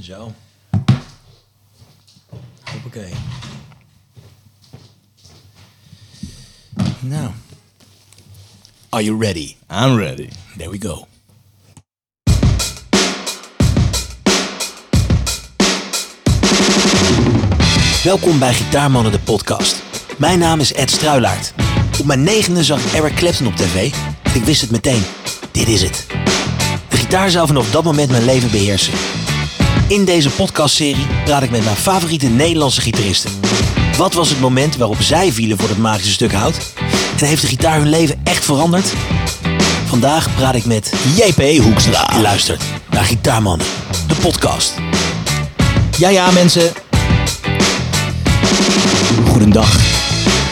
Zo. Hoppakee. Nou. Are you ready? I'm ready. There we go. Welkom bij Gitaarmannen, de podcast. Mijn naam is Ed Struilaert. Op mijn negende zag ik Eric Clapton op tv en ik wist het meteen. Dit is het. De gitaar zou vanaf dat moment mijn leven beheersen. In deze podcastserie praat ik met mijn favoriete Nederlandse gitaristen. Wat was het moment waarop zij vielen voor het magische stuk hout? En heeft de gitaar hun leven echt veranderd? Vandaag praat ik met JP Hoekstra. Je luistert naar Gitaarmannen, de podcast. Ja, ja, mensen. Goedendag.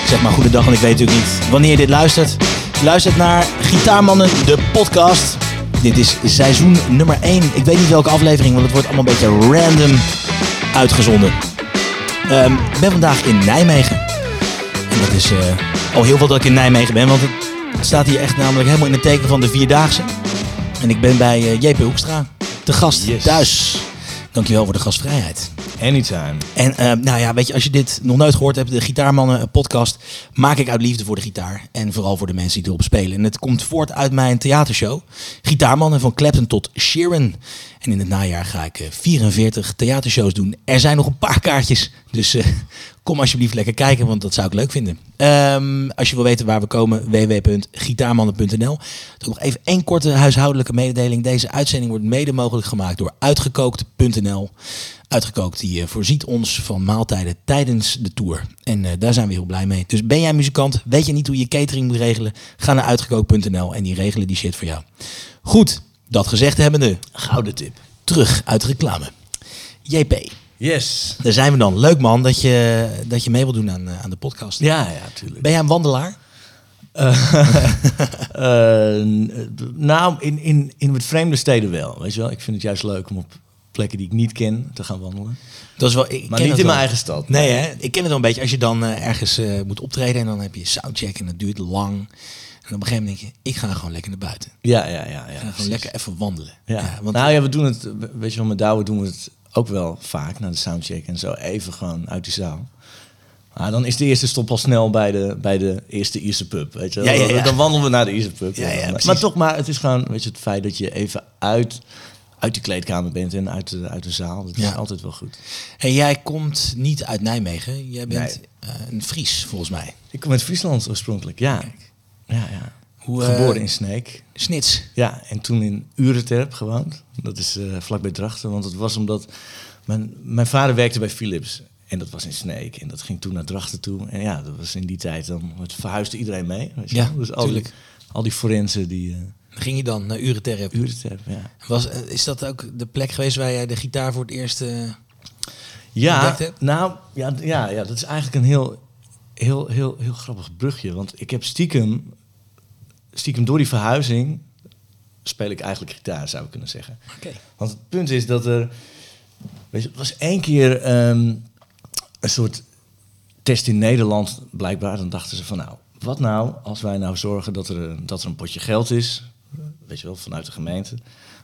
Zeg maar goedendag, want ik weet natuurlijk niet wanneer je dit luistert. Luistert naar Gitaarmannen, de podcast. Dit is seizoen nummer 1. Ik weet niet welke aflevering, want het wordt allemaal een beetje random uitgezonden. Ehm, ik ben vandaag in Nijmegen. En dat is eh, al heel veel dat ik in Nijmegen ben, want het staat hier echt namelijk helemaal in het teken van de Vierdaagse. En ik ben bij eh, JP Hoekstra, te gast Yes. thuis. Dankjewel voor de gastvrijheid. Anytime. En eh, nou ja, weet je, als je dit nog nooit gehoord hebt, de Gitaarmannen podcast, maak ik uit liefde voor de gitaar. En vooral voor de mensen die erop spelen. En het komt voort uit mijn theatershow. Gitaarmannen van Clapton tot Sheeran. En in het najaar ga ik eh, 44 theatershows doen. Er zijn nog een paar kaartjes. Dus eh, kom alsjeblieft lekker kijken, want dat zou ik leuk vinden. Ehm, als je wil weten waar we komen, www.gitaarmannen.nl. Dan nog even één korte huishoudelijke mededeling. Deze uitzending wordt mede mogelijk gemaakt door uitgekookt.nl. Uitgekookt, die eh, voorziet ons van maaltijden tijdens de tour. En eh, daar zijn we heel blij mee. Dus ben jij muzikant, weet je niet hoe je catering moet regelen? Ga naar uitgekookt.nl en die regelen die shit voor jou. Goed, dat gezegd hebbende, Gouden tip. terug uit de reclame. JP, Yes. daar zijn we dan. Leuk man dat je, dat je mee wil doen aan, eh, aan de podcast. Ja, ja, tuurlijk. Ben jij een wandelaar? N- nou, in, in, in wat vreemde steden wel. Weet je wel, ik vind het juist leuk om op plekken die ik niet ken te gaan wandelen. Dat is wel, ik Maar ken niet het in mijn eigen stad. Nee, hè? ik ken het wel een beetje. Als je dan eh, ergens eh, moet optreden en dan heb je soundcheck en dat duurt lang. En op een gegeven moment denk je, ik ga gewoon lekker naar buiten. Ja, ja, ja. ja, Ik ga gewoon lekker even wandelen. Ja. want nou ja, we doen het, weet je wel, met Douwe doen we het ook wel vaak, naar de soundcheck en zo, even gewoon uit die zaal. Maar dan is de eerste stop al snel bij de, bij de eerste Ierse pub, weet je. Ja, ja. Dan wandelen we naar de Ierse pub. Maar toch, maar het is gewoon, weet je, het feit dat je even uit, uit die kleedkamer bent en uit de, uit de zaal, dat Ja. is altijd wel goed. hey, jij komt niet uit Nijmegen. Jij bent Nee. eh, een Fries, volgens mij. Ik kom uit Friesland oorspronkelijk, ja. Ja, ja. Hoe, eh, Geboren in Sneek. Snits. Ja, en toen in Urenterp gewoond. Dat is eh vlakbij Drachten. Want het was omdat mijn, mijn vader werkte bij Philips. En dat was in Sneek. En dat ging toen naar Drachten toe. En ja, dat was in die tijd dan... Het verhuisde iedereen mee. Weet je Ja, wel. dus al die, al die forensen die... ging je dan naar Urenterp. Urenterp, ja. Was, eh, is dat ook de plek geweest waar jij de gitaar voor het eerst... eh, Ja, nou, ja, ja, ja, dat is eigenlijk een heel, heel, heel, heel grappig brugje. Want ik heb stiekem, stiekem door die verhuizing... speel ik eigenlijk gitaar, zou ik kunnen zeggen. Oké. Want het punt is dat er... Weet je, het was één keer ehm, een soort test in Nederland, blijkbaar. Dan dachten ze van, nou, wat nou als wij nou zorgen dat er, een- dat er een potje geld is... weet je wel, vanuit de gemeente...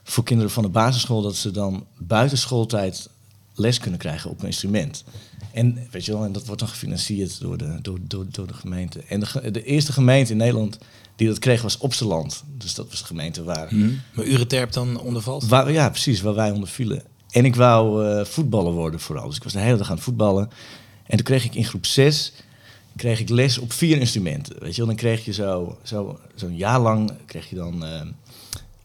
voor kinderen van de basisschool... dat ze dan buiten schooltijd les kunnen krijgen op een instrument. En, weet je wel, en dat wordt dan gefinancierd door de, door, door, door de gemeente. En de, de eerste gemeente in Nederland die dat kreeg was Opsteland. Dus dat was de gemeente waar... Hm. Maar Urenterp dan ondervalt? Waar, ja, precies, waar wij onder vielen. En ik wou eh voetballer worden vooral. Dus ik was de hele dag aan het voetballen. En toen kreeg ik in groep 6 kreeg ik les op vier instrumenten. Weet je wel, dan kreeg je zo, zo, zo'n jaar lang kreeg je dan eh,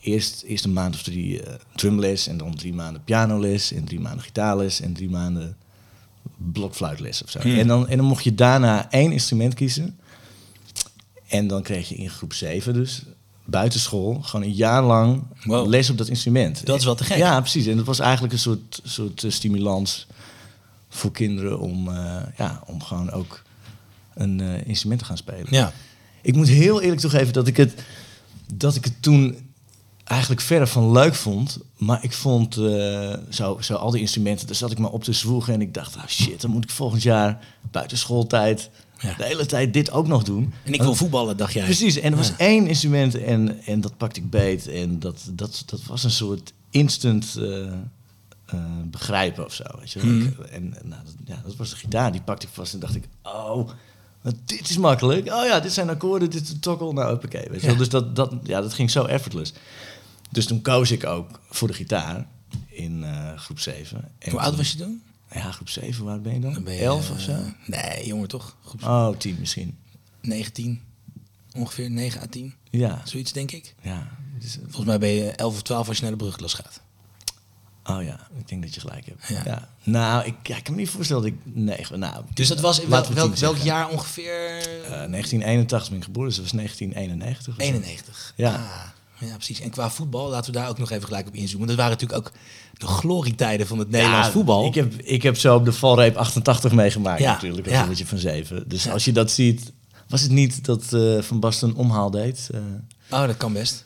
eerst, eerst een maand of drie eh, drumles en dan drie maanden pianoles en drie maanden gitaarles en drie maanden blokfluitles of zo. Hmm. En, dan, en dan mocht je daarna één instrument kiezen. En dan kreeg je in groep 7 dus buitenschool gewoon een jaar lang Wow. les op dat instrument. Dat is wel te gek. Ja, precies. En dat was eigenlijk een soort, soort eh, stimulans voor kinderen om, eh, ja, om gewoon ook een instrument te gaan spelen. Ja. Ik moet heel eerlijk toegeven dat ik het, dat ik het toen eigenlijk verder van leuk vond. Maar ik vond eh, zo, zo al die instrumenten, daar zat ik maar op te zwoegen. En ik dacht, ah shit, dan moet ik volgend jaar buiten schooltijd Ja. de hele tijd dit ook nog doen. En ik wil voetballen, dacht jij. Precies, en er was Ja. één instrument en, en dat pakte ik beet. En dat, dat, dat was een soort instant, eh, eh, begrijpen of zo. Weet je? Mhm. Ik- En nou, dat, ja, dat was de gitaar, die pakte ik vast en dacht ik, oh, dit is makkelijk. Oh ja, dit zijn akkoorden, dit is een tokkel, nou oké. weet je wel. Ja. Dus dat, dat, ja, dat ging zo effortless. Dus toen koos ik ook voor de gitaar in eh, groep 7. En Hoe oud was je toen? Ja, groep 7, hoe oud ben je dan? Dan ben je, 11 eh, of zo? Nee, jonger toch? Groep Oh, 10 misschien. 19. Ongeveer 9 à 10. Ja, Zoiets denk ik. ja. Dus, Volgens mij ben je 11 of 12 als je naar de brugklas gaat. oh ja, ik denk dat je gelijk hebt. Ja. Ja. Nou, ik, ja, ik kan me niet voorstellen dat ik... Nee, nou, Dus dat was wel, we welk, 10 welk jaar ongeveer? Eh, 1981 ben ik geboren, dus dat was 1991. of zo. 91. Ja. Ah, ja, precies. En qua voetbal, laten we daar ook nog even gelijk op inzoomen. Dat waren natuurlijk ook de glorietijden van het Nederlands Ja, voetbal. Ik heb, ik heb zo op de valreep 88 meegemaakt Ja, natuurlijk, als ja. van 7. Dus als je dat ziet... Was het niet dat eh, Van Basten een omhaal deed? eh, Oh, dat kan best.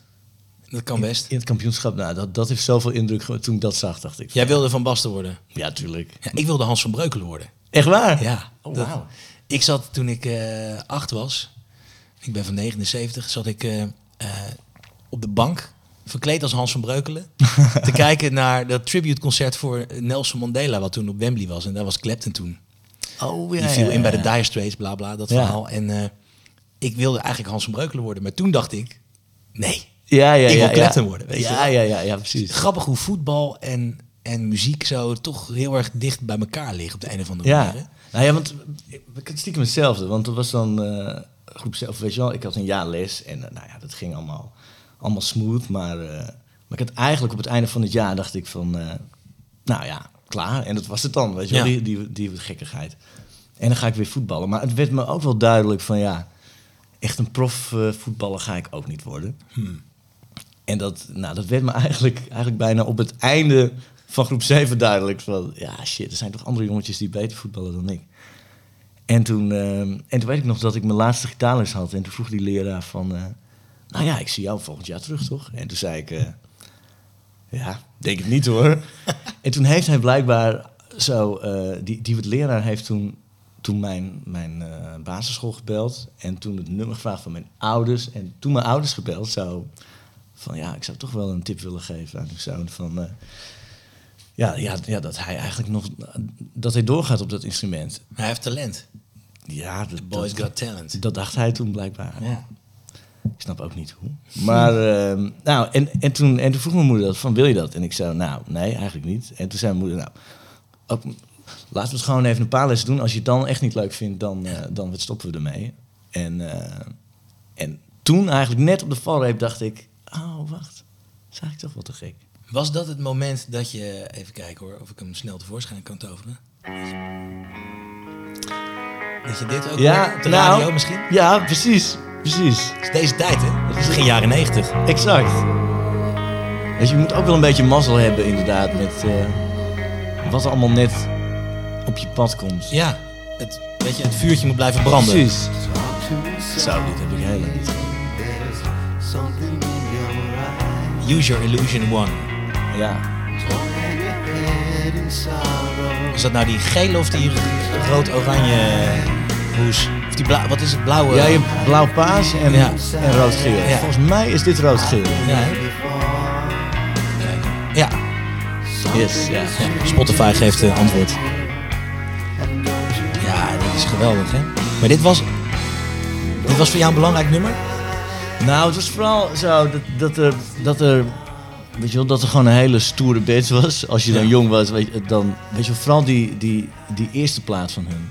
Dat kan best. in het kampioenschap? Nou, dat, dat heeft zoveel indruk toen ik dat zag, dacht ik. Jij wilde Van Basten worden. Ja, tuurlijk. Ik wilde Hans van Breukelen worden. Echt waar? Ja. Oh, dat- wauw. ik zat toen ik eh, acht was, ik ben van 79, zat ik op de bank, verkleed als Hans van Breukelen, te kijken naar dat tributeconcert voor Nelson Mandela, wat toen op Wembley was. En daar was Clapton toen. Oh, Die ja, viel ja, in bij de. Dire Straits, bla bla, dat verhaal. En eh, ik wilde eigenlijk Hans van Breukelen worden, maar toen dacht ik, nee. Ja, ja, Ik ja. wil Clapton ja. worden, weet je ja, wel. ja, ja, ja, precies. Grappig hoe voetbal en, en muziek zo toch heel erg dicht bij elkaar liggen op de een of andere Ja. manier. Nou ja, want ik had stiekem hetzelfde. Want dat was dan eh, groep zelf, weet je wel. Ik had een jaar les en eh, nou ja, dat ging allemaal, allemaal smooth. Maar, eh, maar ik had eigenlijk op het einde van het jaar dacht ik van, eh, nou ja, klaar. En dat was het dan, weet je wel, die, die, die gekkigheid. En dan ga ik weer voetballen. Maar het werd me ook wel duidelijk van, ja, echt een prof voetballer ga ik ook niet worden. Hmm. En dat, nou, dat werd me eigenlijk, eigenlijk bijna op het einde van groep 7 duidelijk. Van, ja, shit, er zijn toch andere jongetjes die beter voetballen dan ik. En toen, ehm, en toen weet ik nog dat ik mijn laatste gitaarles had. En toen vroeg die leraar van... nou ja, ik zie jou volgend jaar terug, toch? En toen zei ik... eh, ja, denk het niet hoor. en toen heeft hij blijkbaar zo... eh, die, die leraar heeft toen, toen mijn, mijn eh, basisschool gebeld. En toen het nummer gevraagd van mijn ouders. En toen mijn ouders gebeld, zo... Van ja, ik zou toch wel een tip willen geven aan uw zoon. Van, ja, ja, ja, dat hij eigenlijk nog... Dat hij doorgaat op dat instrument. Hij heeft talent. Ja, dat, The boys dat, got talent. dat dacht hij toen blijkbaar. Ja. Ik snap ook niet hoe. Maar, ehm, nou, en, en, toen, en toen vroeg mijn moeder dat, van wil je dat? En ik zei, nou, nee, eigenlijk niet. En toen zei mijn moeder, nou, ook, laten we het gewoon even een paar lessen doen. Als je het dan echt niet leuk vindt, dan, eh, dan stoppen we ermee. En, eh, en toen eigenlijk net op de valreep dacht ik, oh, wacht, dat is eigenlijk toch wel te gek. Was dat het moment dat je... Even kijken hoor, of ik hem snel tevoorschijn kan toveren. Dat je dit ook Ja, op de nou, radio misschien? Ja, precies, precies. Het is deze tijd, hè? Het is begin jaren negentig. Exact. Weet je, moet ook wel een beetje mazzel hebben inderdaad met eh, wat er allemaal net op je pad komt. Ja, het, weet je, het vuurtje moet blijven branden. Precies. Zo, dit heb ik lang niet. Use your illusion one. Ja. Is dat nou die gele of die rood-oranje hoes? Die blauw, wat is het, blauwe? Ja, je hebt blauw paas en, Ja. en rood-geel. Ja. Volgens mij is dit rood-geel. Ja, ja. Yes, ja. ja. Spotify geeft uh, antwoord. Ja, dit is geweldig, hè? Maar dit was, dit was voor jou een belangrijk nummer? Nou, het was vooral zo dat, dat, er, dat er... Weet je wel, dat er gewoon een hele stoere band was. Als je dan Ja. jong was, weet je, dan... Weet je wel, vooral die, die, die eerste plaat van hun.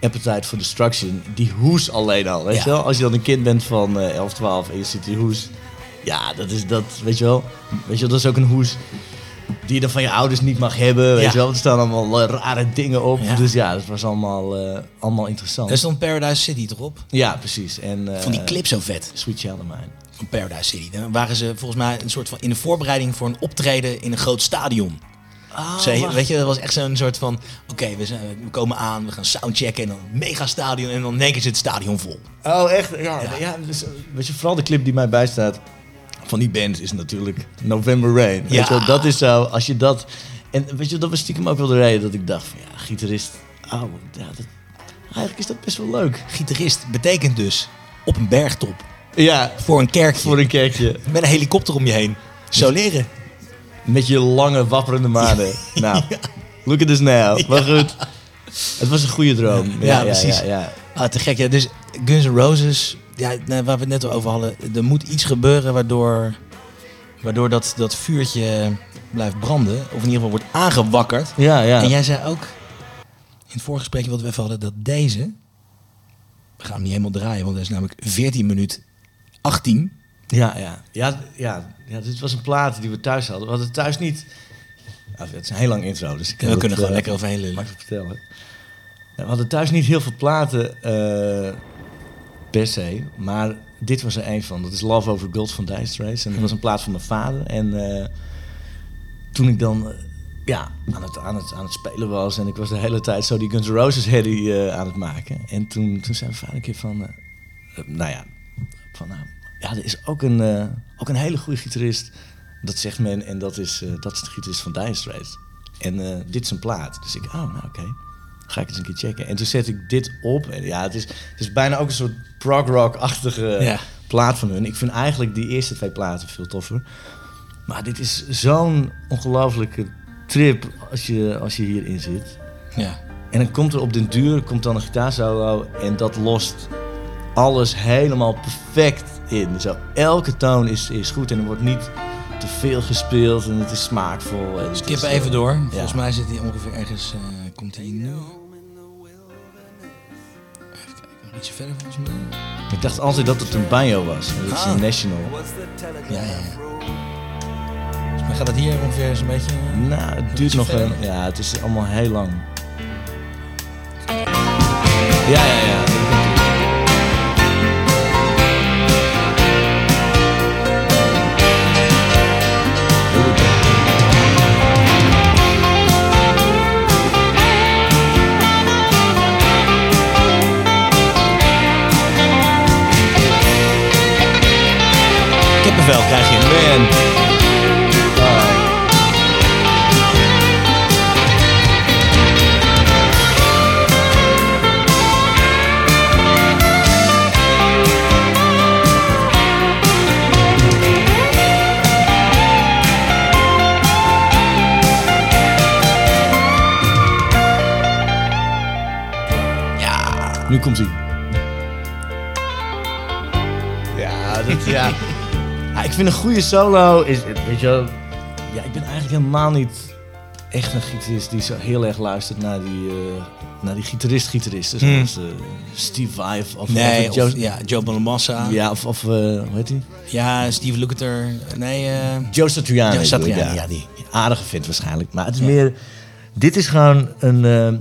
Appetite for Destruction. Die hoes alleen al, weet Ja. je wel. Als je dan een kind bent van eh 11, 12 en je ziet die hoes. Ja, dat is dat, weet je wel. Weet je wel, dat is ook een hoes die je dan van je ouders niet mag hebben, weet Ja. je wel. Er staan allemaal eh, rare dingen op. Ja. Dus ja, dat was allemaal, eh, allemaal interessant. Er stond Paradise City toch op? Ja, precies. En, eh, Vond die clip zo vet Sweet Child of Mine. van Paradise City. Dan waren ze volgens mij een soort van in de voorbereiding voor een optreden in een groot stadion. Ze, weet je, dat was echt zo'n soort van: oké, we, we komen aan, we gaan soundchecken en dan een mega stadion en dan keer zit het stadion vol. Oh, echt? Ja, ja. dus, weet je, vooral de clip die mij bijstaat van die band is natuurlijk November Rain. Weet Ja. je wel, dat is zo, als je dat... En weet je, dat was stiekem ook wel de reden dat ik dacht van, ja, gitarist, oh, ja, dat, eigenlijk is dat best wel leuk. Gitarist betekent dus op een bergtop Ja, voor een kerkje voor een kerkje. met een helikopter om je heen. Zo leren. Met je lange, wapperende manen. Nou, look at this now. Maar goed, het was een goede droom. Ja, precies. Ja, ja. Ah, te gek. Ja. Dus Guns N' Roses, ja, nou, waar we het net over hadden. Er moet iets gebeuren waardoor, waardoor dat, dat vuurtje blijft branden. Of in ieder geval wordt aangewakkerd. ja, ja. En jij zei ook in het voorgesprekje wat we even hadden, dat deze... We gaan hem niet helemaal draaien, want dat is namelijk 14 minuut 18. Ja, ja. Ja, ja, ja, dit was een plaat die we thuis hadden. We hadden thuis niet... Nou, het is een heel lang intro, dus ik we kunnen gewoon eh, lekker overheen lullen. makkelijk vertellen. Ja, we hadden thuis niet heel veel platen eh, per se, maar dit was er een van. Dat is Love Over Gold van Dire Straits. En dat was een plaat van mijn vader. En eh, toen ik dan ja, aan, het, aan, het, aan het spelen was en ik was de hele tijd zo die Guns N' Roses herrie aan het maken. En toen, toen zei mijn vader een keer van, nou ja, van nou, ja, er is ook een, eh, ook een hele goede gitarist. Dat zegt men en dat is, eh, dat is de gitarist van Dire Straits. En eh, dit is een plaat. Dus ik, oh, nou oké. Ga ik eens een keer checken. En toen zet ik dit op. En ja, het is, het is bijna ook een soort prog rock-achtige Ja. plaat van hun. Ik vind eigenlijk die eerste twee platen veel toffer. Maar dit is zo'n ongelofelijke trip als je, als je hierin zit. Ja. En dan komt er op den duur komt dan een gitaarsolo en dat lost alles helemaal perfect in. Zo, elke toon is, is goed en er wordt niet te veel gespeeld en het is smaakvol. En Skip is, eh, even door. ja. Volgens mij zit hij ongeveer ergens... eh, komt hij nu? Even kijken, nog ietsje verder volgens mij. Ik dacht altijd dat het een banjo was. Dat is Ah. een national. Ja, ja, ja. Volgens mij gaat het hier ongeveer zo'n beetje... eh, Nou, het duurt nog een... Ja, het is allemaal heel lang. Ja, ja, ja. Kippenvel krijg je. Man. Ja, nu komt hij. Ja, dat, ja. Ja, vind een goede solo is, weet je wel, ja, ik ben eigenlijk helemaal niet echt een gitarist die zo heel erg luistert naar die, eh, naar die gitarist-gitaristen. Hmm. Zoals eh, Steve Vai of, of, Nee, of Joe, ja, Joe Bonamassa. Ja, ja, of, of eh, hoe heet die? Steve Lukather. Nee, eh, Joe Satriani. Joe Satriani, ik, ja, die. Aardige vindt waarschijnlijk. Maar het is meer, dit is gewoon een, eh,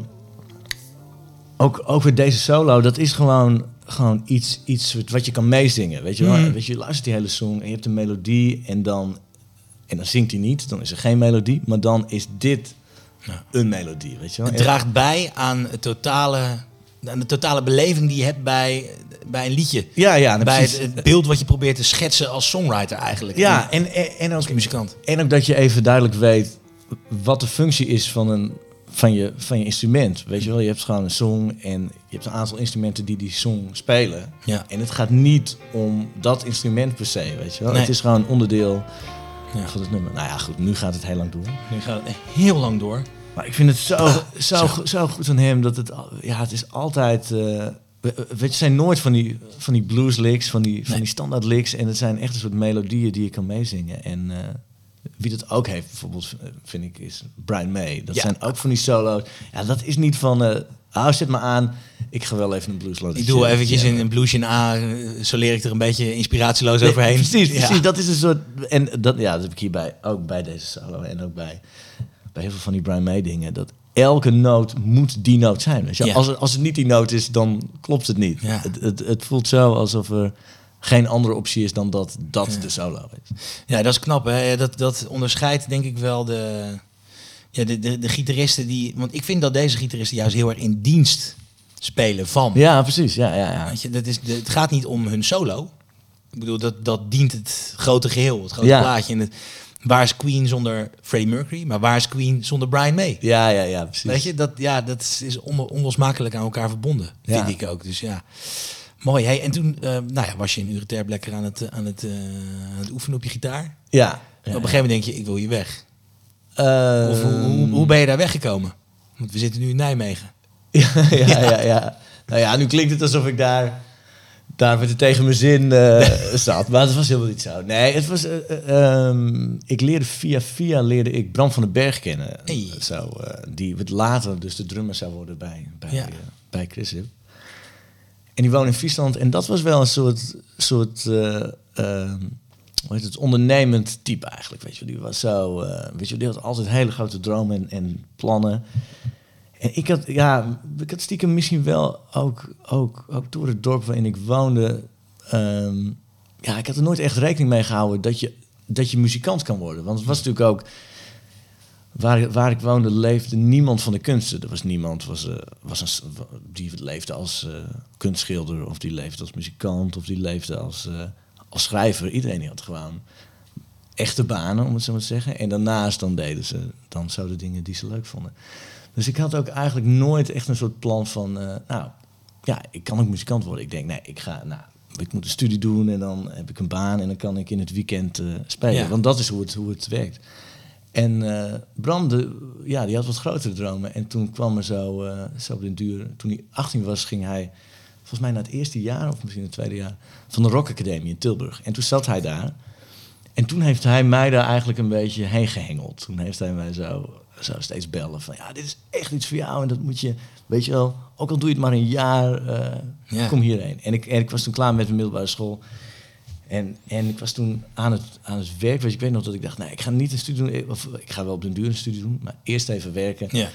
ook, ook weer deze solo, dat is gewoon, gewoon iets, iets wat je kan meezingen. Weet je wel? Mhm. Weet je, je luistert die hele song en je hebt een melodie en dan, en dan zingt hij niet, dan is er geen melodie, maar dan is dit Ja. een melodie, weet je wel? het draagt bij aan, het totale, aan de totale beleving die je hebt bij, bij een liedje. ja, ja, nou, bij het, beeld wat je probeert te schetsen als songwriter eigenlijk. Ja, en, en, als muzikant. en ook dat je even duidelijk weet wat de functie is van, een, van, je, van je instrument. Weet je wel, je hebt gewoon een song en je hebt een aantal instrumenten die die song spelen. Ja. En het gaat niet om dat instrument per se, weet je wel. Nee. Het is gewoon onderdeel Ja. van het nummer. Nou ja, goed, nu gaat het heel lang door. Nu gaat het heel lang door. Maar ik vind het zo, Ah, zo, zo. go- zo goed van hem dat het, ja, het is altijd, we- weet je, zijn nooit van die, van die blues licks, van die, van Nee. die standaard licks. En het zijn echt een soort melodieën die je kan meezingen. En eh, wie dat ook heeft, bijvoorbeeld, vind ik, is Brian May. Dat Ja. zijn ook van die solo's. Ja, dat is niet van, eh ah, zet me aan, ik ga wel even een blues Ik doe eventjes in een bluesje A, zo leer ik er een beetje inspiratieloos Nee, overheen. Precies, Ja. precies. Dat is een soort. En dat, ja, dat heb ik hierbij ook bij deze solo en ook bij, bij heel veel van die Brian May dingen. Dat elke noot moet die noot zijn. Ja. Als, het, als het niet die noot is, dan klopt het niet. Ja. Het, het, het voelt zo alsof er geen andere optie is dan dat dat Ja. de solo is. Ja, dat is knap. Hè? Dat, dat onderscheidt denk ik wel de, ja, de, de, de gitaristen die... Want ik vind dat deze gitaristen juist heel erg in dienst spelen van. Ja, precies. Ja, ja, ja. Weet je, dat is, de, het gaat niet om hun solo. Ik bedoel, dat, dat dient het grote geheel, het grote Ja. plaatje. En het, waar is Queen zonder Freddie Mercury? Maar waar is Queen zonder Brian May? Ja, ja, ja, precies. Weet je, dat, ja, dat is on, onlosmakelijk aan elkaar verbonden, Ja. vind ik ook. Dus ja, mooi. Hey, en toen eh, nou ja, was je in Ureterp lekker aan het, eh, aan, het, eh, aan het oefenen op je gitaar. Ja. Op een gegeven moment denk je, ik wil hier weg. Of hoe, hoe, hoe ben je daar weggekomen? Want we zitten nu in Nijmegen. Ja, ja, ja, ja. Nou ja, nu klinkt het alsof ik daar, daar met tegen mijn zin zat. Maar het was helemaal niet zo. Nee, het was... ehm, ik leerde via via leerde ik Bram van den Berg kennen. Hey. Zo, die wat later dus de drummer zou worden bij, bij, bij Chris Hip. En die woonde in Friesland. En dat was wel een soort... soort eh, ehm, hoe heet het? Ondernemend type eigenlijk. Weet je, die was zo... eh, weet je, die had altijd hele grote dromen en, en plannen. En ik had, ja, ik had stiekem misschien wel ook, ook, ook door het dorp waarin ik woonde. ehm, ja, ik had er nooit echt rekening mee gehouden dat je, dat je muzikant kan worden. Want het was natuurlijk ook. Waar, waar ik woonde leefde niemand van de kunsten. Er was niemand was, eh, was een, die leefde als eh, kunstschilder, of die leefde als muzikant, of die leefde als, eh, als schrijver. Iedereen had gewoon echte banen, om het zo maar te zeggen. En daarnaast dan deden ze dan zo de dingen die ze leuk vonden. Dus ik had ook eigenlijk nooit echt een soort plan van, nou, ja, ik kan ook muzikant worden. Ik denk, nee, ik ga, nou, ik moet een studie doen en dan heb ik een baan en dan kan ik in het weekend spelen. Ja. Want dat is hoe het, hoe het werkt. En eh, Bram, de, ja, die had wat grotere dromen. En toen kwam er zo, eh, zo op den duur, toen hij 18 was, ging hij, volgens mij na het eerste jaar of misschien het tweede jaar, van de Rock Academie in Tilburg. En toen zat hij daar. En toen heeft hij mij daar eigenlijk een beetje heen gehengeld. Toen heeft hij mij zo, zo steeds bellen van... ja, dit is echt iets voor jou en dat moet je... weet je wel, ook al doe je het maar een jaar, eh, Ja. kom hierheen. En ik, en ik was toen klaar met mijn middelbare school. En, en ik was toen aan het, aan het werk. Weet je, ik weet nog dat ik dacht, nee, ik ga niet een studie doen. Of ik ga wel op den duur een studie doen, maar eerst even werken. Ja.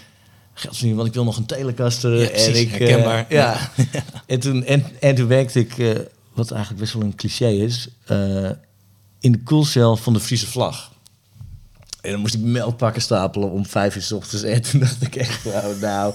Geld verdienen, want ik wil nog een telekaster. Ja, precies, en ik, eh, herkenbaar. ja. En, toen, en, en toen werkte ik, eh, wat eigenlijk best wel een cliché is, eh, in de koelcel van de Friese vlag. En dan moest ik meldpakken stapelen om vijf uur s ochtends. En toen dacht ik echt, nou, nou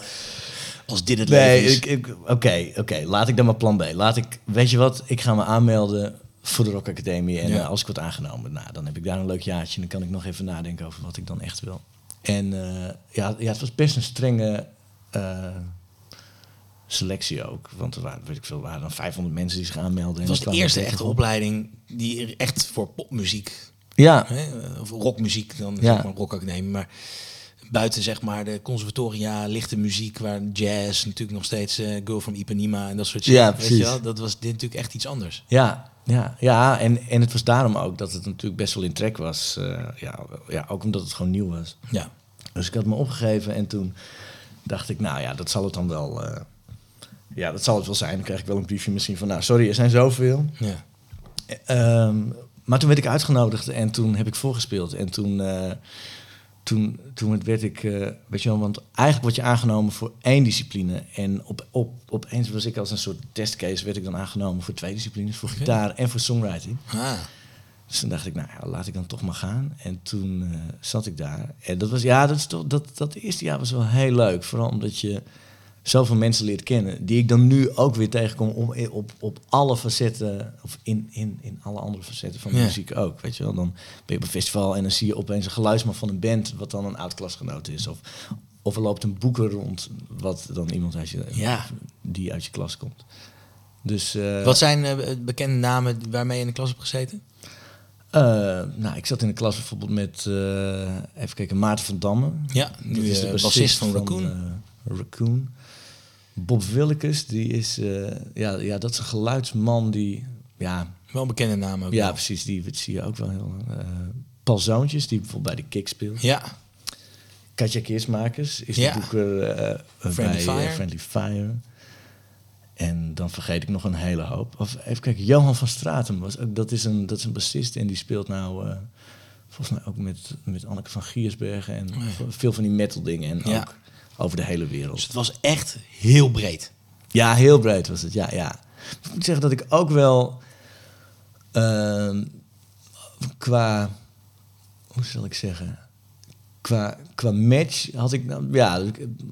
Als dit het nee, leven is. oké, oké, laat ik dan maar plan B. Laat ik, weet je wat, ik ga me aanmelden voor de Rock Academie. En Ja. eh, als ik word aangenomen, nou, dan heb ik daar een leuk jaartje. En dan kan ik nog even nadenken over wat ik dan echt wil. En eh, ja, ja, het was best een strenge eh, selectie ook. Want er waren, weet ik veel, waren dan 500 mensen die zich aanmelden. en Het was de eerste er echte op. opleiding die echt voor popmuziek, Ja, hè, of rockmuziek dan, Ja. zeg maar rockacademie, maar buiten zeg maar de conservatoria, lichte muziek, waar jazz natuurlijk nog steeds eh, Girl from Ipanema en dat soort shit. Ja, weet je precies. wel? Dat was dit natuurlijk echt iets anders. Ja, ja, ja en, en het was daarom ook dat het natuurlijk best wel in trek was. eh, ja, ja, ook omdat het gewoon nieuw was. Ja. Dus ik had me opgegeven en toen dacht ik, nou ja, dat zal het dan wel. eh, ja, dat zal het wel zijn. Dan krijg ik wel een briefje misschien van, nou sorry, er zijn zoveel. Ja. Ehm, maar toen werd ik uitgenodigd en toen heb ik voorgespeeld. En toen, eh, toen, toen werd ik, eh, weet je wel, want eigenlijk word je aangenomen voor één discipline. En op, op, opeens was ik als een soort testcase, werd ik dan aangenomen voor twee disciplines. Voor gitaar en voor songwriting. Ah. Dus toen dacht ik, nou ja, laat ik dan toch maar gaan. En toen eh, zat ik daar. En dat was, ja, dat, is toch, dat, dat eerste jaar was wel heel leuk. Vooral omdat je zoveel mensen leert kennen. Die ik dan nu ook weer tegenkom om, op, op alle facetten. Of in, in, in alle andere facetten van Ja. muziek ook. Weet je wel, dan ben je op een festival en dan zie je opeens een geluidsman van een band. Wat dan een oud klasgenoot is. Of, of er loopt een boeker rond. Wat dan iemand uit je, Ja. die uit je klas komt. Dus, eh, Wat zijn eh, bekende namen waarmee je in de klas hebt gezeten? Eh, nou, ik zat in de klas bijvoorbeeld met, even kijken, Maarten van Damme. Ja, nu Dat de bassist van Raccoon. eh, Raccoon. Bob Willekes, die is, eh, ja, ja, dat is een geluidsman die, ja, Wel een bekende naam ook. ja wel. precies, die zie je ook wel heel. eh Paul Zoontjes, die bijvoorbeeld bij de Kick speelt. Ja, Katja Keersmakers is Ja. de boeker eh, Friendly bij Fire. Friendly Fire. En dan vergeet ik nog een hele hoop. Of even kijken, Johan van Stratum was ook, dat is een, dat is een bassist en die speelt nou volgens mij ook met, met Anneke van Giersbergen en Oh ja. veel van die metal dingen en Ja. ook over de hele wereld. dus het was echt heel breed. Ja, heel breed was het. Ja, ja. Ik moet zeggen dat ik ook wel ehm, qua, hoe zal ik zeggen, qua, qua match had ik, nou, ja,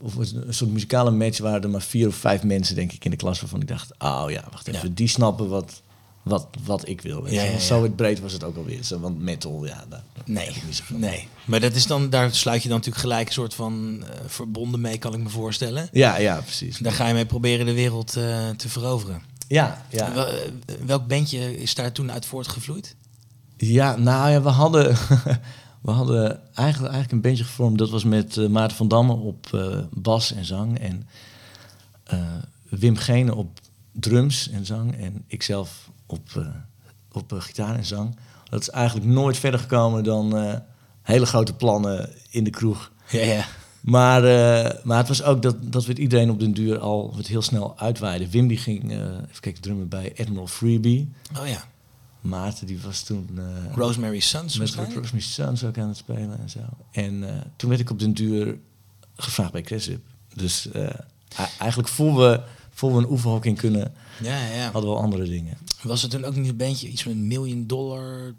of een soort muzikale match waren er maar vier of vijf mensen denk ik in de klas waarvan ik dacht, oh ja, wacht even, Ja. die snappen wat, wat, wat ik wil. Weet Ja. Zo breed was het ook alweer. Zo, want metal, ja, daar Nee, niet nee. Maar dat is dan, daar sluit je dan natuurlijk gelijk een soort van eh, verbonden mee, kan ik me voorstellen. Ja, ja, precies. Daar ga je mee proberen de wereld eh, te veroveren. Ja, ja. Wel, eh, welk bandje is daar toen uit voortgevloeid? Ja, nou ja, we hadden, We hadden eigenlijk, eigenlijk een bandje gevormd. Dat was met Maarten van Damme op bas en zang. En Wim Gene op drums en zang. En ikzelf op, eh, op eh, gitaar en zang. Dat is eigenlijk nooit verder gekomen dan eh, hele grote plannen in de kroeg. Ja, ja. Maar, maar het was ook dat, dat we het iedereen op den duur al wat heel snel uitweiden. Wim die ging, eh, even kijken, drummen bij Admiral Freebie. Oh ja. Maarten die was toen... Rosemary's Sons met? Rosemary's Sons ook aan het spelen en zo. En toen werd ik op den duur gevraagd bij Cressip. Dus eigenlijk voor we, voor we een oefenhok in kunnen, Ja, ja, hadden we al andere dingen. Was het toen ook niet een bandje, iets van een miljoen dollar?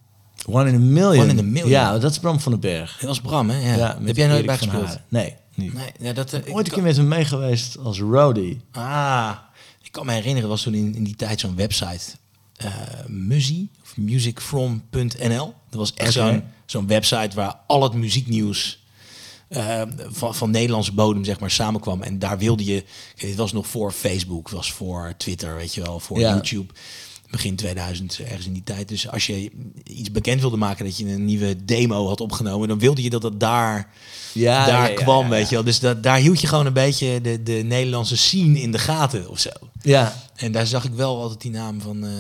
One in a Million. One in a Million. Ja, dat is Bram van den Berg. Dat was Bram, hè? Ja. met Heb jij nooit bij gespeeld? Nee, niet. Nee, ja, dat... eh, Ooit een keer met hem mee geweest als roadie. Ah, ik kan me herinneren, was toen in, in die tijd zo'n website, eh Muzie, of musicfrom.nl. Dat was echt zo'n zo'n website waar al het muzieknieuws eh, van, van Nederlandse bodem zeg maar samenkwam. En daar wilde je, dit was nog voor Facebook, was voor Twitter, weet je wel, voor Ja. YouTube. Begin 2000, ergens in die tijd. Dus als je iets bekend wilde maken dat je een nieuwe demo had opgenomen, dan wilde je dat het daar Ja, daar ja, kwam, ja, weet je wel. Dus dat, daar hield je gewoon een beetje de, de Nederlandse scene in de gaten of zo. Ja, En daar zag ik wel altijd die naam van eh,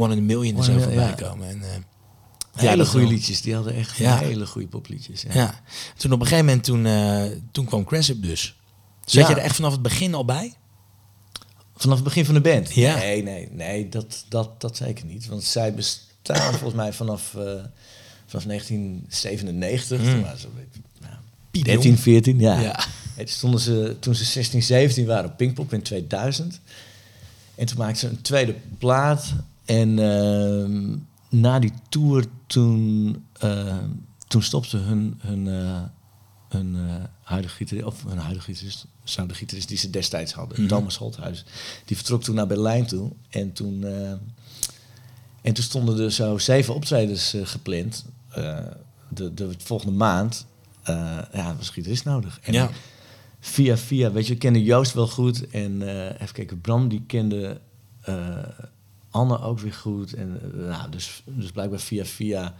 One in a Million en zo voorbij komen. En, eh, hele dat goede liedjes. Die hadden echt Ja. hele goede popliedjes. Ja. Ja. Toen op een gegeven moment, toen, eh, toen kwam Cressip dus. Zat Ja. je er echt vanaf het begin al bij? Vanaf het begin van de band? Ja. Nee, nee, nee, dat, dat, dat zeker niet. Want zij bestaan volgens mij vanaf, eh, vanaf 1997. Mm. Toen waren ze nou, Piep 13, 14, ja. Ja. En toen stonden ze, toen ze 16, 17 waren op Pinkpop in 2000. En toen maakten ze een tweede plaat. En ehm, na die tour toen, ehm, toen stopte hun, hun, eh, hun eh, huidige gitarist, of hun huidige gitarist, zou de gitarist die ze destijds hadden, Mhm. Thomas Holthuis, die vertrok toen naar Berlijn toe. En toen, eh, en toen stonden er zo zeven optredens eh, gepland. eh, de, de volgende maand. Eh, ja, was gitarist nodig. En Ja. via via, weet je, we kenden Joost wel goed. En eh, even kijken, Bram die kende eh, Anne ook weer goed. En eh, nou, dus, dus blijkbaar via via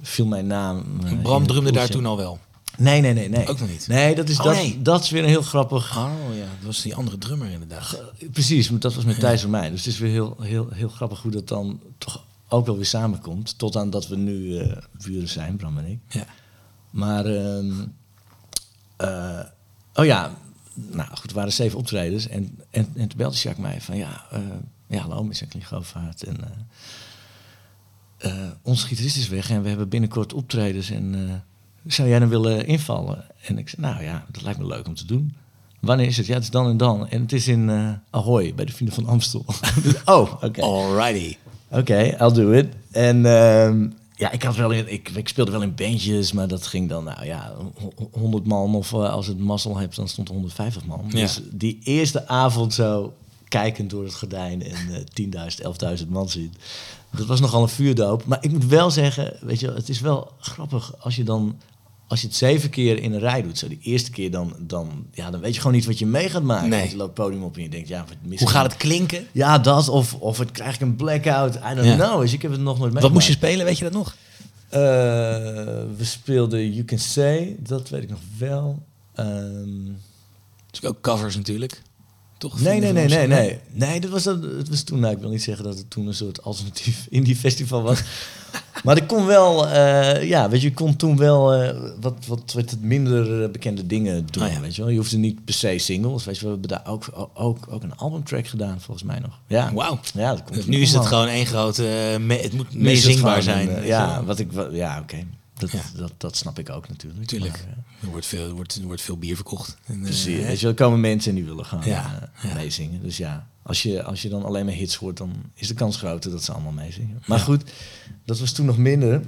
viel mijn naam. eh, Bram drumde daar toen al wel. Nee, nee, nee, nee. Ook nog niet? Nee, dat is, Oh, dat, nee. dat is weer een heel grappig. Oh ja, dat was die andere drummer inderdaad. Precies, maar dat was met Thijs en mij. Dus het is weer heel, heel, heel grappig hoe dat dan toch ook wel weer samenkomt. Tot aan dat we nu eh buren zijn, Bram en ik. Ja. Maar, ehm, eh, oh ja, nou goed, er waren zeven optredens. En, en, en toen belde Jacques mij van, ja, ja hallo, met Jacqueline Govaert. En eh, eh, onze gitarist is weg en we hebben binnenkort optredens. En eh, zou jij dan willen invallen? En ik zei, nou ja, dat lijkt me leuk om te doen. Wanneer is het? Ja, het is dan en dan. En het is in Ahoy, bij de Vrienden van Amstel. Dus, oh, oké. Alrighty. Oké, I'll do it. En ehm, ja, ik, had wel in, ik, ik speelde wel in bandjes, maar dat ging dan, nou ja, ho- 100 man. Of als het mazzel hebt, dan stond er 150 man. Ja. Dus die eerste avond zo kijkend door het gordijn en eh 10.000, 11.000 man ziet. Dat was nogal een vuurdoop. Maar ik moet wel zeggen, weet je, het is wel grappig als je dan... Als je het zeven keer in een rij doet, zo die eerste keer, dan, dan, ja, dan weet je gewoon niet wat je mee gaat maken. Nee. Je loopt het podium op en je denkt, ja, wat mis Hoe gaat het klinken? Ja, dat. Of, of het krijg ik een blackout. I don't Ja. know. Dus ik heb het nog nooit mee. Wat moest je spelen, weet je dat nog? we speelden You Can Say. Dat weet ik nog wel. Ehm, Dus ook covers natuurlijk. Toch? nee, nee, nee, nee, nee. Nee, dat was, dat, het was toen... Nou, ik wil niet zeggen dat het toen een soort alternatief indie festival was. maar ik kon wel... eh, ja, weet je, ik kon toen wel eh, wat, wat, wat minder eh, bekende dingen doen. Oh ja. Weet je wel. Je hoefde niet per se singles. Weet je, we hebben daar ook, ook, ook een albumtrack gedaan, volgens mij nog. Ja. Wauw. Ja, dat komt Dus nu is het gewoon één grote... me- het moet meezingbaar zijn. een, ja, wat ik, wel- ja, oké. Dat, Ja. dat, dat snap ik ook natuurlijk. Maar, eh, Er wordt veel, er wordt, er wordt veel bier verkocht. En, eh, precies. je, er komen mensen en die willen gewoon Ja, eh, meezingen. Dus ja, als je, als je dan alleen maar hits hoort, dan is de kans groter dat ze allemaal meezingen. Maar Ja. goed, dat was toen nog minder.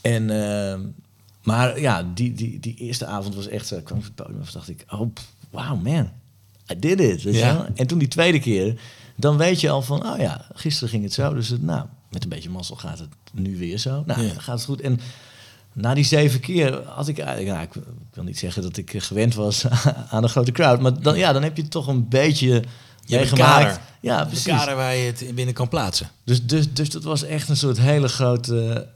En, maar ja, die, die, die eerste avond was echt zo. Ik kwam op het podium en dacht ik, oh, wow man, I did it. Weet Ja. En toen die tweede keer, dan weet je al van, oh ja, gisteren ging het zo. Dus het, nou, met een beetje mazzel gaat het nu weer zo. Nou, Ja. gaat het goed. En na die zeven keer had ik eigenlijk, nou, ik, ik wil niet zeggen dat ik gewend was aan een grote crowd, maar dan, ja, dan heb je toch een beetje meegemaakt. kader. Ja, Een precies. kader waar je het binnen kan plaatsen. Dus, dus, dus dat was echt een soort hele grote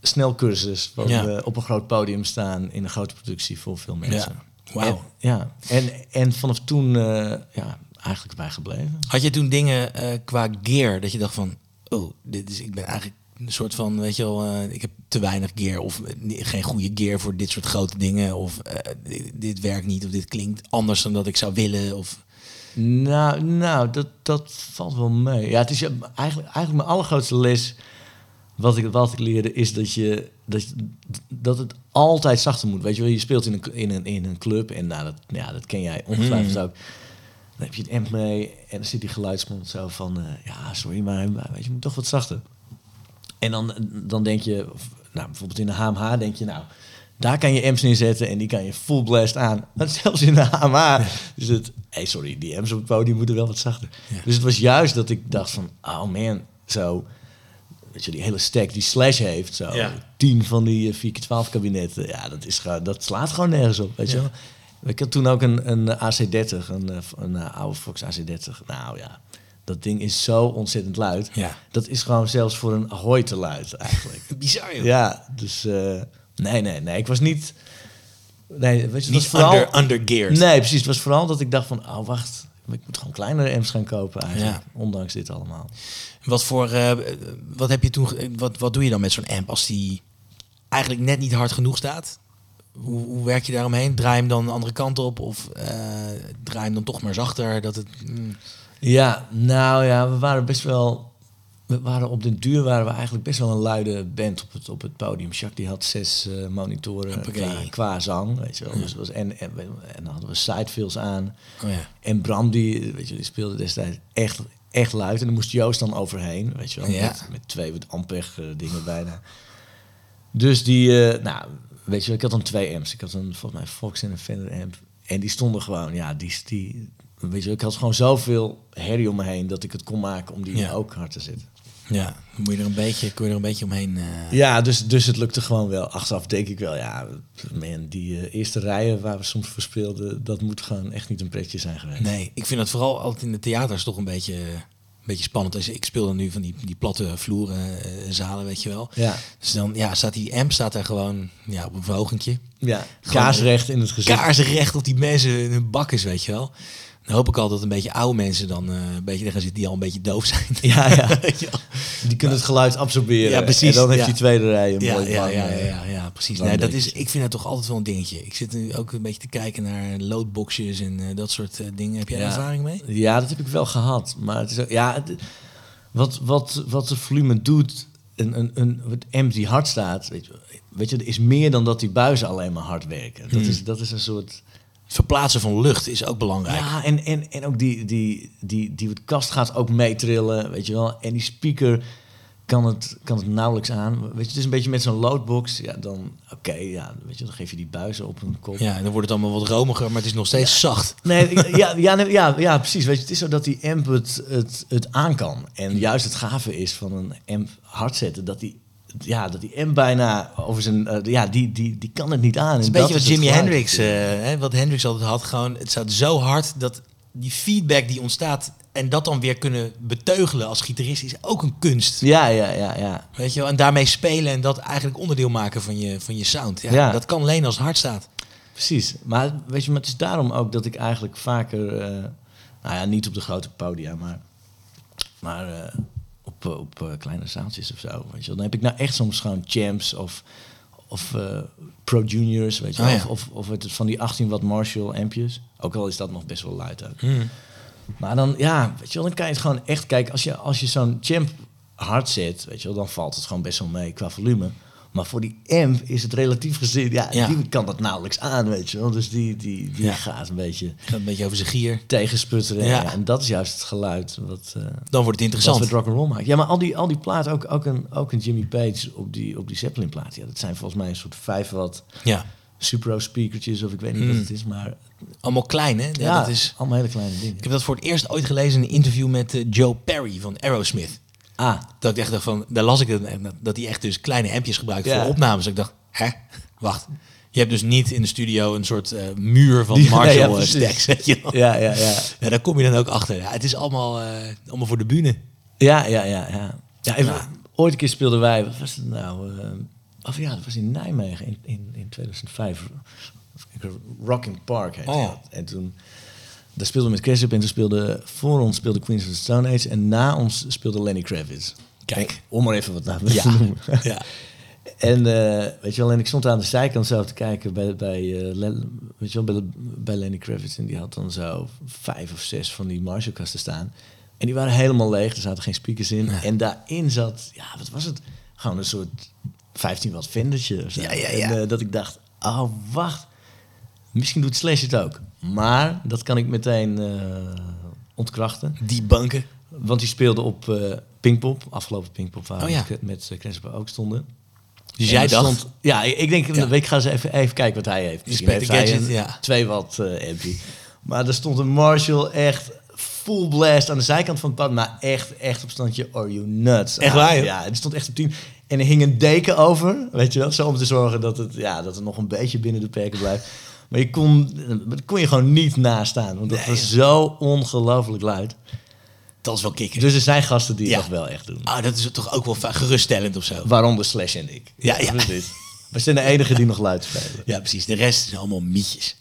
snelcursus van Ja. eh, op een groot podium staan in een grote productie voor veel mensen. Wauw. En, ja, en, en vanaf toen eh, ja, eigenlijk bij gebleven. Had je toen dingen eh, qua gear dat je dacht van, oh, dit is, ik ben eigenlijk een soort van, weet je wel, eh, ik heb te weinig gear of eh, geen goede gear voor dit soort grote dingen of eh, dit, dit werkt niet of dit klinkt anders dan dat ik zou willen of Nou, nou dat, dat valt wel mee. Ja, het is eigenlijk, eigenlijk mijn allergrootste les wat ik, wat ik leerde is dat, je, dat, je- dat het altijd zachter moet. Weet je wel, je speelt in een, in een, in een club en nou, dat, ja, dat ken jij ongetwijfeld ook. Dan heb je het amp mee en dan zit die geluidsmond zo van... ja, sorry, maar weet je, je moet toch wat zachter. En dan, dan denk je, nou, bijvoorbeeld in de HMH denk je... nou, daar kan je amps neerzetten en die kan je full blast aan. Maar zelfs in de HMH is het... hey, sorry, die amps op het podium moeten wel wat zachter. Ja. Dus het was juist dat ik dacht van... oh man, zo... Weet je, die hele stack die Slash heeft, zo Ja. tien van die eh, 4x12 kabinetten. Ja, dat, is gewoon, dat slaat gewoon nergens op, weet je wel. Ik had toen ook een, een AC30, een, eh, een, eh, oude Fox AC30. Nou ja, dat ding is zo ontzettend luid. Ja. Dat is gewoon zelfs voor een Ahoy te luid eigenlijk. bizar joh. ja, dus eh, nee, nee, nee. Ik was niet... Nee, weet je, Niet was vooral... under, undergeared. Nee, precies. Het was vooral dat ik dacht van, oh wacht, ik moet gewoon kleinere amps gaan kopen eigenlijk. Ja. Ondanks dit allemaal. Wat voor, eh, wat heb je toen, wat, wat doe je dan met zo'n amp als die eigenlijk net niet hard genoeg staat? Hoe, hoe werk je daaromheen? Draai hem dan de andere kant op of eh, draai hem dan toch maar zachter? Dat het, mm, Ja, nou ja, we waren best wel. We waren op den duur waren we eigenlijk best wel een luide band op het, op het podium. Jacques die had zes eh, monitoren qua, qua zang, weet je wel. Dus was, en, en, en dan hadden we sidefills aan. oh ja. En Bram die, weet je, die speelde destijds echt, echt luid. En dan moest Joost dan overheen, weet je wel. Ja. Met, met twee wat Ampeg eh, dingen bijna. Dus die, eh, nou, weet je wel, ik had dan twee amps. Ik had een, volgens mij, Fox en een Fender amp. En die stonden gewoon, ja, die, die weet je ik had gewoon zoveel herrie om me heen dat ik het kon maken om die Ja. ook hard te zetten. ja, dan moet je er een beetje, kun je er een beetje omheen. eh, Ja, dus, dus het lukte gewoon wel. Achteraf denk ik wel, ja, man, die eh, eerste rijen waar we soms voor speelden, dat moet gewoon echt niet een pretje zijn geweest. Nee, ik vind dat vooral altijd in de theaters toch een beetje, een beetje spannend. Dus ik speel dan nu van die, die platte vloeren, eh, zalen, weet je wel. Ja, Dus dan ja, staat die amp staat er gewoon ja, op een verhogentje. ja. Gewoon kaarsrecht in het gezicht. Kaarsrecht op die mensen in hun bakkes, weet je wel. Dan hoop ik al dat een beetje oude mensen dan eh, een beetje gaan zitten die al een beetje doof zijn. Ja, ja. Je. Die kunnen het geluid absorberen. Ja, precies, En dan heeft ja. die tweede rij een ja, mooi ja, ja, eh, ja, ja, precies. Nee, dat is, ik vind dat toch altijd wel een dingetje. Ik zit nu ook een beetje te kijken naar loadboxjes en eh, dat soort dingen. Heb jij ervaring mee? Ja, dat heb ik wel gehad. Maar het is ook, ja, het- wat, wat, wat de volume doet, een, een, een wat die hard staat, weet je, weet je, er is meer dan dat die buizen alleen maar hard werken. Dat, Hmm. is, dat is een soort... Verplaatsen van lucht is ook belangrijk. Ja, en, en, en ook die, die, die, die kast gaat ook meetrillen, weet je wel. En die speaker kan het, kan het nauwelijks aan. Weet je, het is een beetje met zo'n loadbox. Ja, dan, oké, ja, weet je, dan geef je die buizen op een kop. Ja, en dan wordt het allemaal wat romiger, maar het is nog steeds zacht. Nee, ik- ja, ja, nee, ja, ja, precies. Weet je, het is zo dat die amp het, het, het aan kan. En juist het gave is van een amp hard zetten, dat die, ja, dat die amp bijna over zijn... eh, ja, die, die, die kan het niet aan. Het is En een beetje wat Jimi Hendrix, hè, wat Hendrix altijd had. Gewoon, het staat zo hard dat die feedback die ontstaat en dat dan weer kunnen beteugelen als gitarist is ook een kunst. ja, ja, ja, ja. Weet je wel? En daarmee spelen en dat eigenlijk onderdeel maken van je, van je sound. Ja, Ja. Dat kan alleen als het hard staat. Precies. Maar weet je, maar het is daarom ook dat ik eigenlijk vaker... eh, nou ja, niet op de grote podia, maar, maar op, eh, op eh, kleine zaaltjes of zo. Weet je wel. Dan heb ik nou echt soms gewoon champs of, of eh, Pro Juniors, weet je wel. Oh ja. Of, of, of het van die 18 watt Marshall ampjes. Ook al is dat nog best wel luid ook. Hmm. Maar dan, ja, weet je wel, dan kan je het gewoon echt kijken. Als je, als je zo'n champ hard zet, weet je wel, dan valt het gewoon best wel mee qua volume. Maar voor die amp is het relatief gezien, ja, Ja. die kan dat nauwelijks aan, weet je wel. Dus die, die, die Ja. gaat een beetje Gaat een beetje over zijn gier. tegensputteren. Ja. En dat is juist het geluid wat, eh Dan wordt het wat interessant. met rock'n'roll maakt. Ja, maar al die, al die platen, ook, ook, een, ook een Jimmy Page op die, op die Zeppelin plaat. Ja, dat zijn volgens mij een soort 5 watt Ja. Supro speakertjes of ik weet niet Mm. wat het is. Maar Allemaal klein, hè? Ja, ja, dat is... allemaal hele kleine dingen. Ik heb dat voor het eerst ooit gelezen in een interview met eh, Joe Perry van Aerosmith. Ah, Dat ik echt dacht van, daar las ik het, dat- dat hij echt dus kleine ampjes gebruikt Ja. voor opnames. Ik dacht, hè, wacht. Je hebt dus niet in de studio een soort eh, muur van nee, Marshall ja, stacks, weet je wel. ja, ja, ja. Ja, daar kom je dan ook achter. Ja, het is allemaal, eh, allemaal voor de bühne. Ja, ja, ja, ja. ja even, Ja. Ooit een keer speelden wij, wat was het nou? eh, Of ja, dat was in Nijmegen in, in, in 2005. Rocking Park heette Oh. En toen... Daar speelde met Chris en toen speelde... Voor ons speelde Queens of the Stone Age. En na ons speelde Lenny Kravitz. Kijk. Om maar even wat namen Ja. te noemen. ja. En eh, weet je wel, en ik stond aan de zijkant zo te kijken bij, bij, eh, Len- weet je wel, bij, bij Lenny Kravitz. En die had dan zo vijf of zes van die Marshallkasten staan. En die waren helemaal leeg, er zaten geen speakers in. En daarin zat, ja, wat was het? Gewoon een soort 15 watt vendertje. Ja, ja, ja. En eh, dat ik dacht, oh wacht, misschien doet Slash het ook. Maar dat kan ik meteen eh, ontkrachten. Die banken. Want die speelde op eh Pinkpop, afgelopen Pinkpop, waar Oh ja. met uh, Crespo ook stonden. Dus En jij er dacht... stond- ja, ik, denk, Ja. ik ga eens even, even kijken wat hij heeft. Misschien Inspector heeft hij Gadget, een ja. 2 watt eh ampie. Maar er stond een Marshall echt full blast aan de zijkant van het pad. Maar echt, echt op standje Are You Nuts. Echt waar? Ja, die stond echt op 10. En er hing een deken over, weet je wel. Zo om te zorgen dat het, ja, dat het nog een beetje binnen de perken blijft. Maar je kon, kon je gewoon niet naast staan. Want dat Nee, was zo ongelooflijk luid. Dat is wel kicken. Dus er zijn gasten die Ja. dat wel echt doen. Ah, dat is toch ook wel geruststellend of zo. Waaronder Slash en ik. Ja, ja. precies. We zijn de enige die nog luid spelen. Ja, precies. De rest is allemaal mietjes.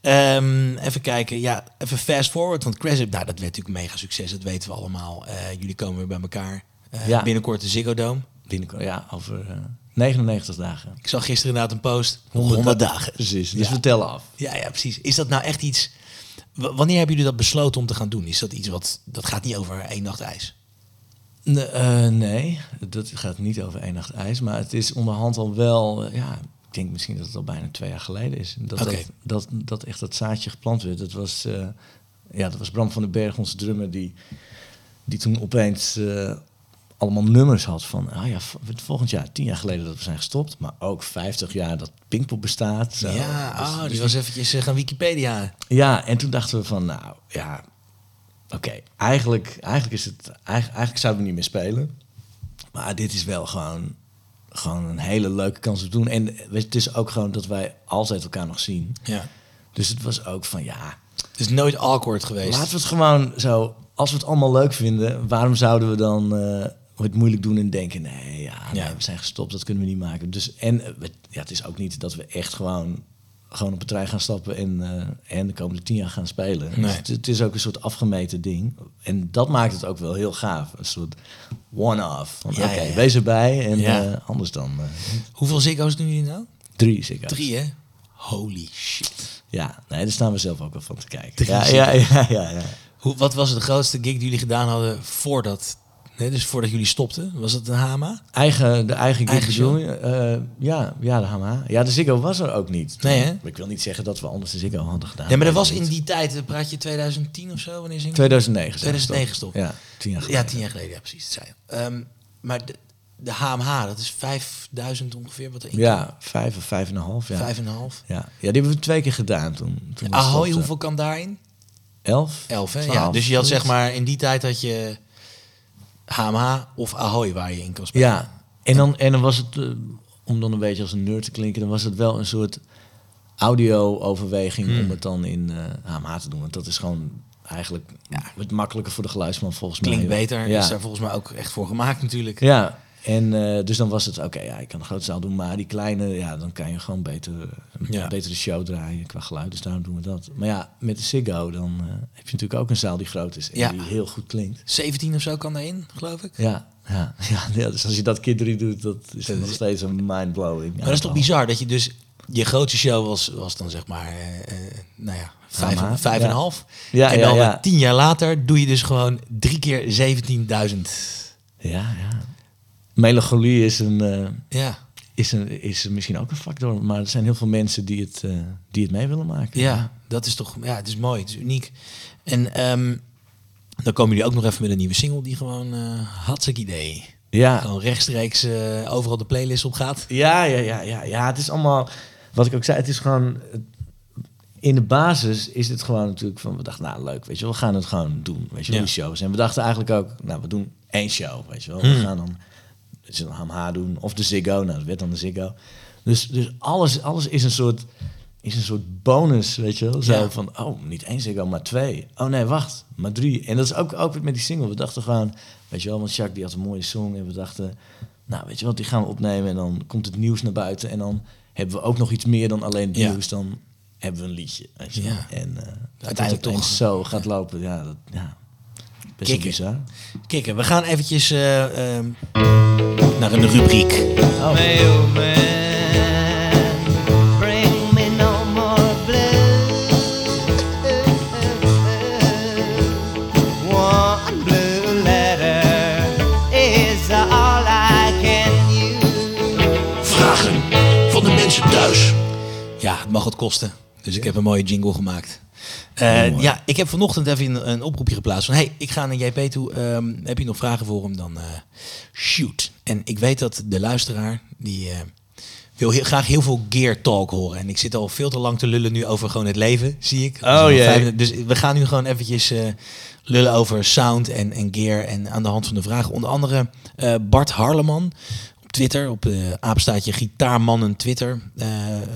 Ehm, even kijken. Ja, even fast forward. Want Cresip, nou, dat werd natuurlijk een mega succes. Dat weten we allemaal. Eh, jullie komen weer bij elkaar. Eh, Ja. Binnenkort de Ziggo Dome. Binnenkort, ja, over eh, 99 dagen. Ik zag gisteren inderdaad een post. 100, dagen. Precies, dus Ja. we tellen af. Ja, ja, precies. Is dat nou echt iets... Wanneer hebben jullie dat besloten om te gaan doen? Is dat iets wat... Dat gaat niet over één nacht ijs. Nee, eh, nee, dat gaat niet over één nacht ijs. Maar het is onderhand al wel... eh, ja, ik denk misschien dat het al bijna twee jaar geleden is. Dat, dat, dat, dat echt dat zaadje geplant werd. Dat was, eh, ja, dat was Bram van den Berg, onze drummer... die, die toen opeens allemaal nummers had van... Ah ja, volgend jaar, tien jaar geleden dat we zijn gestopt. Maar ook 50 jaar dat Pinkpop bestaat. Zo. ja, Dus- oh, dus die was eventjes eh, gaan Wikipedia. Ja, en toen dachten we van, nou ja, oké, eigenlijk, eigenlijk is het, eigenlijk, eigenlijk zouden we niet meer spelen. Maar dit is wel gewoon, gewoon een hele leuke kans om te doen. En het is ook gewoon dat wij altijd elkaar nog zien. Ja. Dus het was ook van, ja, Het is nooit awkward geweest. laten we het gewoon zo, als we het allemaal leuk vinden, waarom zouden we dan eh, het moeilijk doen en denken, nee, ja, nee, Ja. we zijn gestopt, dat kunnen we niet maken. Dus, en eh, ja, het is ook niet dat we echt gewoon, gewoon op het trein gaan stappen en, eh, en de komende tien jaar gaan spelen. Nee. Dus het, het is ook een soort afgemeten ding. En dat maakt het ook wel heel gaaf. Een soort one-off. Ja, Oké, ja. wees erbij en eh, anders dan Hoeveel Ziggo's doen jullie nou? drie zeker. Drie, hè? Holy shit. Ja, nee, daar staan we zelf ook wel van te kijken. Ja, ja, ja, ja. Hoe, wat was de grootste gig die jullie gedaan hadden voordat... Nee, dus voordat jullie stopten? Was het een Hama? Eigen, de eigen gig bedoel je? Ja, ja, de HMA. Ja, de Ziggo was er ook niet. Nee, hè? Ik wil niet zeggen dat we anders de Ziggo hadden gedaan. Nee, maar dat was in die tijd, eh, praat je 2010 of zo? Wanneer zing 2009. zijn we 2009 gestopt. gestopt. Ja, tien jaar geleden. Ja, tien jaar geleden, ja, precies. Dat zei je. Ehm, maar de, de HMH, dat is 5000 ongeveer wat erin Ja, vijf of vijf en een half. Ja. Vijf en een half. Ja. ja, die hebben we twee keer gedaan toen. toen Ahoy, hoeveel kan daarin? Elf? Elf, hè? Ja, dus je had zeg maar, in die tijd had je HMH of Ahoy waar je in kon spelen. Ja, en dan, en dan was het, eh, om dan een beetje als een nerd te klinken, dan was het wel een soort audio-overweging Hmm. om het dan in eh HMH te doen. Want dat is gewoon eigenlijk het makkelijker voor de geluidsman volgens mij. Klinkt beter. Ja. Is daar volgens mij ook echt voor gemaakt natuurlijk. Ja, en eh, dus dan was het, oké, ja, ik kan een grote zaal doen, maar die kleine, ja, dan kan je gewoon beter, een Ja. betere show draaien qua geluid. Dus daarom doen we dat. Maar ja, met de Ziggo, dan eh, heb je natuurlijk ook een zaal die groot is en Ja. die heel goed klinkt. 17 of zo kan daarin, geloof ik. Ja, ja, ja, ja, dus als je dat keer drie doet, dat is Dat nog steeds een mind-blowing. Maar dat is toch bizar dat je dus... Je grootste show was, was dan zeg maar, eh, eh, nou ja, vijf, vijf en een half. Ja, en dan ja. eh, tien jaar later doe je dus gewoon drie keer 17.000. Ja, ja. Melancholie is, een, eh, Ja. is, een, is misschien ook een factor, maar er zijn heel veel mensen die het, eh, die het mee willen maken. Ja, dat is toch, ja, het is mooi, het is uniek. En ehm, dan komen jullie ook nog even met een nieuwe single die gewoon eh hartstikke idee. Ja, Gewoon rechtstreeks overal de playlist op gaat. Ja, ja, ja, ja, ja. Het is allemaal, wat ik ook zei, het is gewoon. In de basis is het gewoon natuurlijk van, we dachten, nou leuk, weet je wel, we gaan het gewoon doen, weet je wel, Ja. die shows. En we dachten eigenlijk ook, nou, we doen één show, weet je wel. We Hmm. gaan dan, we zullen HMH doen, of de Ziggo, nou, dat werd dan de Ziggo. Dus, dus alles, alles is een soort, is een soort bonus, weet je wel. Zo Ja. van, oh, niet één Ziggo, maar twee. Oh nee, wacht, maar drie. En dat is ook, ook met die single. We dachten gewoon, weet je wel, want Jacques die had een mooie song en we dachten, nou weet je wat, die gaan we opnemen en dan komt het nieuws naar buiten. En dan hebben we ook nog iets meer dan alleen het Ja. nieuws. Dan hebben we een liedje. Weet je wel. Ja. En uh, Uiteindelijk toch zo gaat lopen. Ja, dat, ja. Best bizar. Kikken, we gaan eventjes eh, ehm, naar een rubriek. Mailman, bring me no more blues. One blue letter is all I can use. Vragen van de mensen thuis. Ja, het mag het kosten. Dus ik heb een mooie jingle gemaakt. Eh, ja, ik heb vanochtend even een, een oproepje geplaatst van... hey, ik ga naar JP toe. Ehm, heb je nog vragen voor hem? Dan eh, shoot. En ik weet dat de luisteraar... die eh, wil heel, graag heel veel gear talk horen. En ik zit al veel te lang te lullen nu over gewoon het leven, zie ik. Oh, Dus Dus we gaan nu gewoon eventjes lullen over sound en, en gear. En aan de hand van de vragen. Onder andere Bart Harleman op Twitter, op de apenstaatje Gitaarmannen Twitter, eh,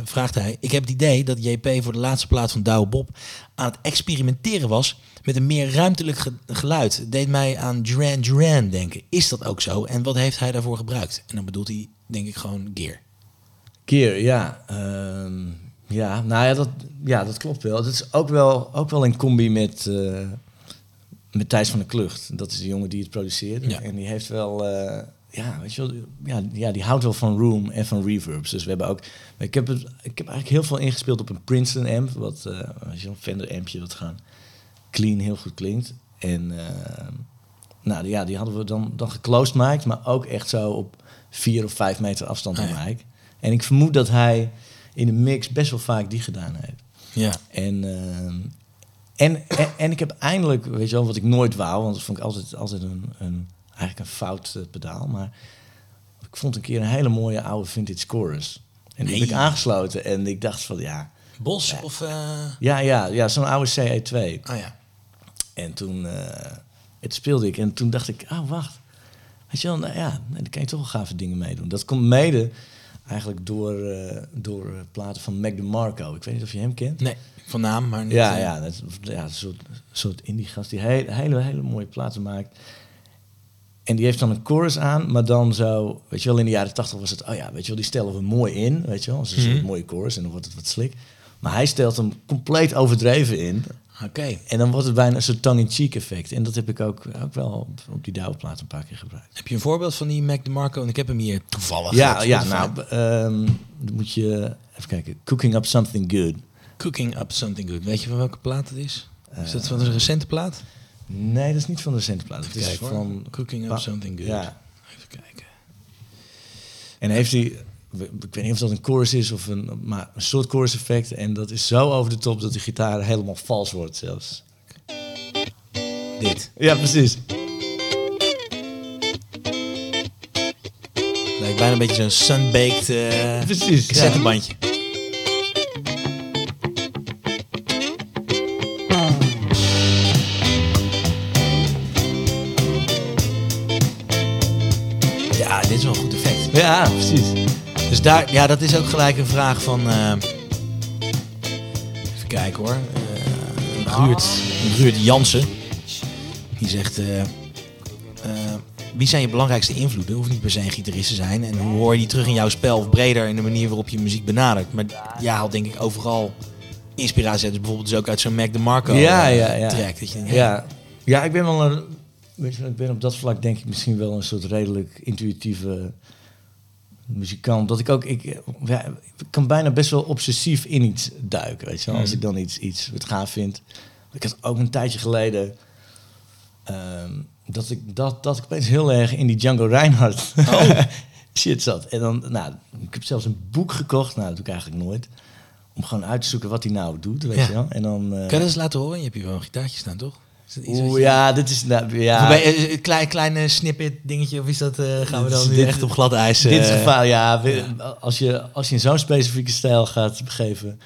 vraagt hij... Ik heb het idee dat JP voor de laatste plaat van Douwe Bob aan het experimenteren was met een meer ruimtelijk ge- geluid. Het deed mij aan Duran Duran denken. Is dat ook zo? En wat heeft hij daarvoor gebruikt? En dan bedoelt hij, denk ik, gewoon gear. Keer, ja. Ehm, ja, nou ja dat, ja, dat klopt wel. Dat is ook wel, ook wel in combi met, eh, met Thijs van der Klucht. Dat is de jongen die het produceert. Ja. En die heeft wel, eh, ja, weet je wel, ja, ja, die houdt wel van room en van reverbs. Dus we hebben ook, ik heb, het, ik heb eigenlijk heel veel ingespeeld op een Princeton amp. Wat, eh je wel, een Fender ampje wat gaan clean heel goed klinkt. En eh, nou ja, die hadden we dan, dan geclosed mic'd, maar ook echt zo op vier of vijf meter afstand van Ah, ja. mic. En ik vermoed dat hij in de mix best wel vaak die gedaan heeft. Ja, En, ehm, en, en, en ik heb eindelijk, weet je wel, wat ik nooit wou, want dat vond ik altijd, altijd een, een, eigenlijk een fout eh, pedaal. Maar ik vond een keer een hele mooie oude vintage chorus. En die heb ik aangesloten en ik dacht van ja, Bos of... eh, ja, ja, ja zo'n oude CE2. Ah ja. En toen eh, het speelde ik en toen dacht ik, ah wacht. Weet je wel, nou ja, daar kan je toch wel gave dingen meedoen. Dat komt mede eigenlijk door, door platen van Mac DeMarco. Ik weet niet of je hem kent. Nee, van naam, maar niet... Ja, ja, dat, is- ja een soort, soort indie gast die hele, hele, hele mooie platen maakt. En die heeft dan een chorus aan, maar dan zo, weet je wel, in de jaren tachtig was het, oh ja, weet je wel, die stellen we mooi in, weet je wel, als een Mhm. soort mooie chorus en dan wordt het wat slik. Maar hij stelt hem compleet overdreven in. Oké. En dan wordt het bijna een soort tongue-in-cheek effect. En dat heb ik ook, ook wel op, op die Douwe-plaat een paar keer gebruikt. Heb je een voorbeeld van die Mac DeMarco? En ik heb hem hier toevallig. Ja, ja nou, ehm, dan moet je even kijken. Cooking Up Something Good. Cooking Up Something Good. Weet je van welke plaat het is? Is Eh, dat van een recente plaat? Nee, dat is niet van de recente plaat. Het is van... Cooking Up Pa- Something Good. Ja. Even kijken. En heeft hij... Ik weet niet of dat een chorus is of een... Maar een soort chorus effect. En dat is zo over de top dat de gitaar helemaal vals wordt zelfs. Dit. Ja, precies. Lijkt bijna een beetje zo'n sunbaked Precies, ja. cassettebandje. Ja, Ja, precies. Dus daar, ja, dat is ook gelijk een vraag van. eh, even kijken hoor. Eh Ruurt, Ruurt Jansen. Die zegt. eh, eh, wie zijn je belangrijkste invloeden? Hoeft niet per se een gitarist te zijn. En hoe hoor je die terug in jouw spel? Of breder in de manier waarop je muziek benadert? Maar ja, haalt denk ik overal inspiratie uit. Dus bijvoorbeeld dus ook uit zo'n Mac DeMarco Ja, ja, ja. track. Dat je denkt, Ja. ja, ik ben wel een... Weet je, wel, ik ben op dat vlak denk ik misschien wel een soort redelijk intuïtieve muzikant. Dat ik ook... Ik, ja, ik kan bijna best wel obsessief in iets duiken, weet je wel. Als Mhm. ik dan iets, iets wat gaaf vind. Ik had ook een tijdje geleden... ehm, dat, ik, dat, dat ik opeens heel erg in die Django Reinhardt Oh. shit zat. En dan, nou, ik heb zelfs een boek gekocht. Nou, dat doe ik eigenlijk nooit. Om gewoon uit te zoeken wat hij nou doet, weet Ja. je wel. En dan... eh, Kan je eens laten horen? Je hebt hier wel een gitaartje staan, toch? Oeh, ja, dit is... Nou, ja, bij, eh, een klein, kleine snippet dingetje, of is dat, eh, gaan we dan nu dit- echt op glad ijs? dit is eh, gevaar, ja. Als je, als je in zo'n specifieke stijl gaat begeven...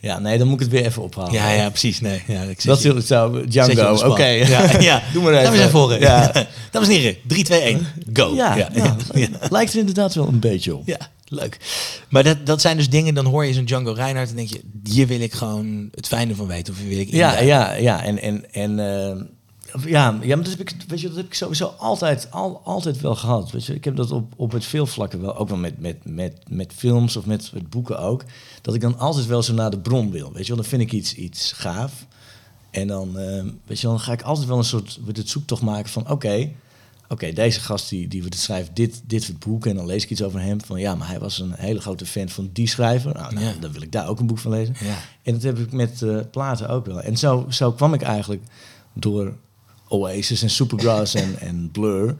Ja, nee, dan moet ik het weer even ophalen. Ja, ja, precies. Nee, ja, ik Dat is zo, Django, oké. Ja, ja. Doe maar even. Dames en heren, Ja, Dames en heren, 3, 2, 1, go. ja, ja, nou, ja. lijkt er inderdaad wel een beetje op. Ja, leuk. Maar dat, dat zijn dus dingen, dan hoor je zo'n Django Reinhardt en denk je, hier wil ik gewoon het fijne van weten. Of hier wil ik Ja, ja, ja. En, en, en eh, Ja, ja, maar dat heb ik, weet je, dat heb ik sowieso altijd, al, altijd wel gehad. Weet je, ik heb dat op, op het veel vlakken wel, ook wel met, met, met, met films of met, met boeken ook. Dat ik dan altijd wel zo naar de bron wil. Weet je, wel, dan vind ik iets, iets gaaf. En dan, eh, weet je, dan ga ik altijd wel een soort het zoektocht maken van, oké, oké, deze gast die, die het schrijft, dit, dit het boek. En dan lees ik iets over hem van, ja, maar hij was een hele grote fan van die schrijver. Nou, nou, Ja. dan wil ik daar ook een boek van lezen. Ja. En dat heb ik met eh, platen ook wel. En zo, zo kwam ik eigenlijk door Oasis en Supergrass en, en Blur.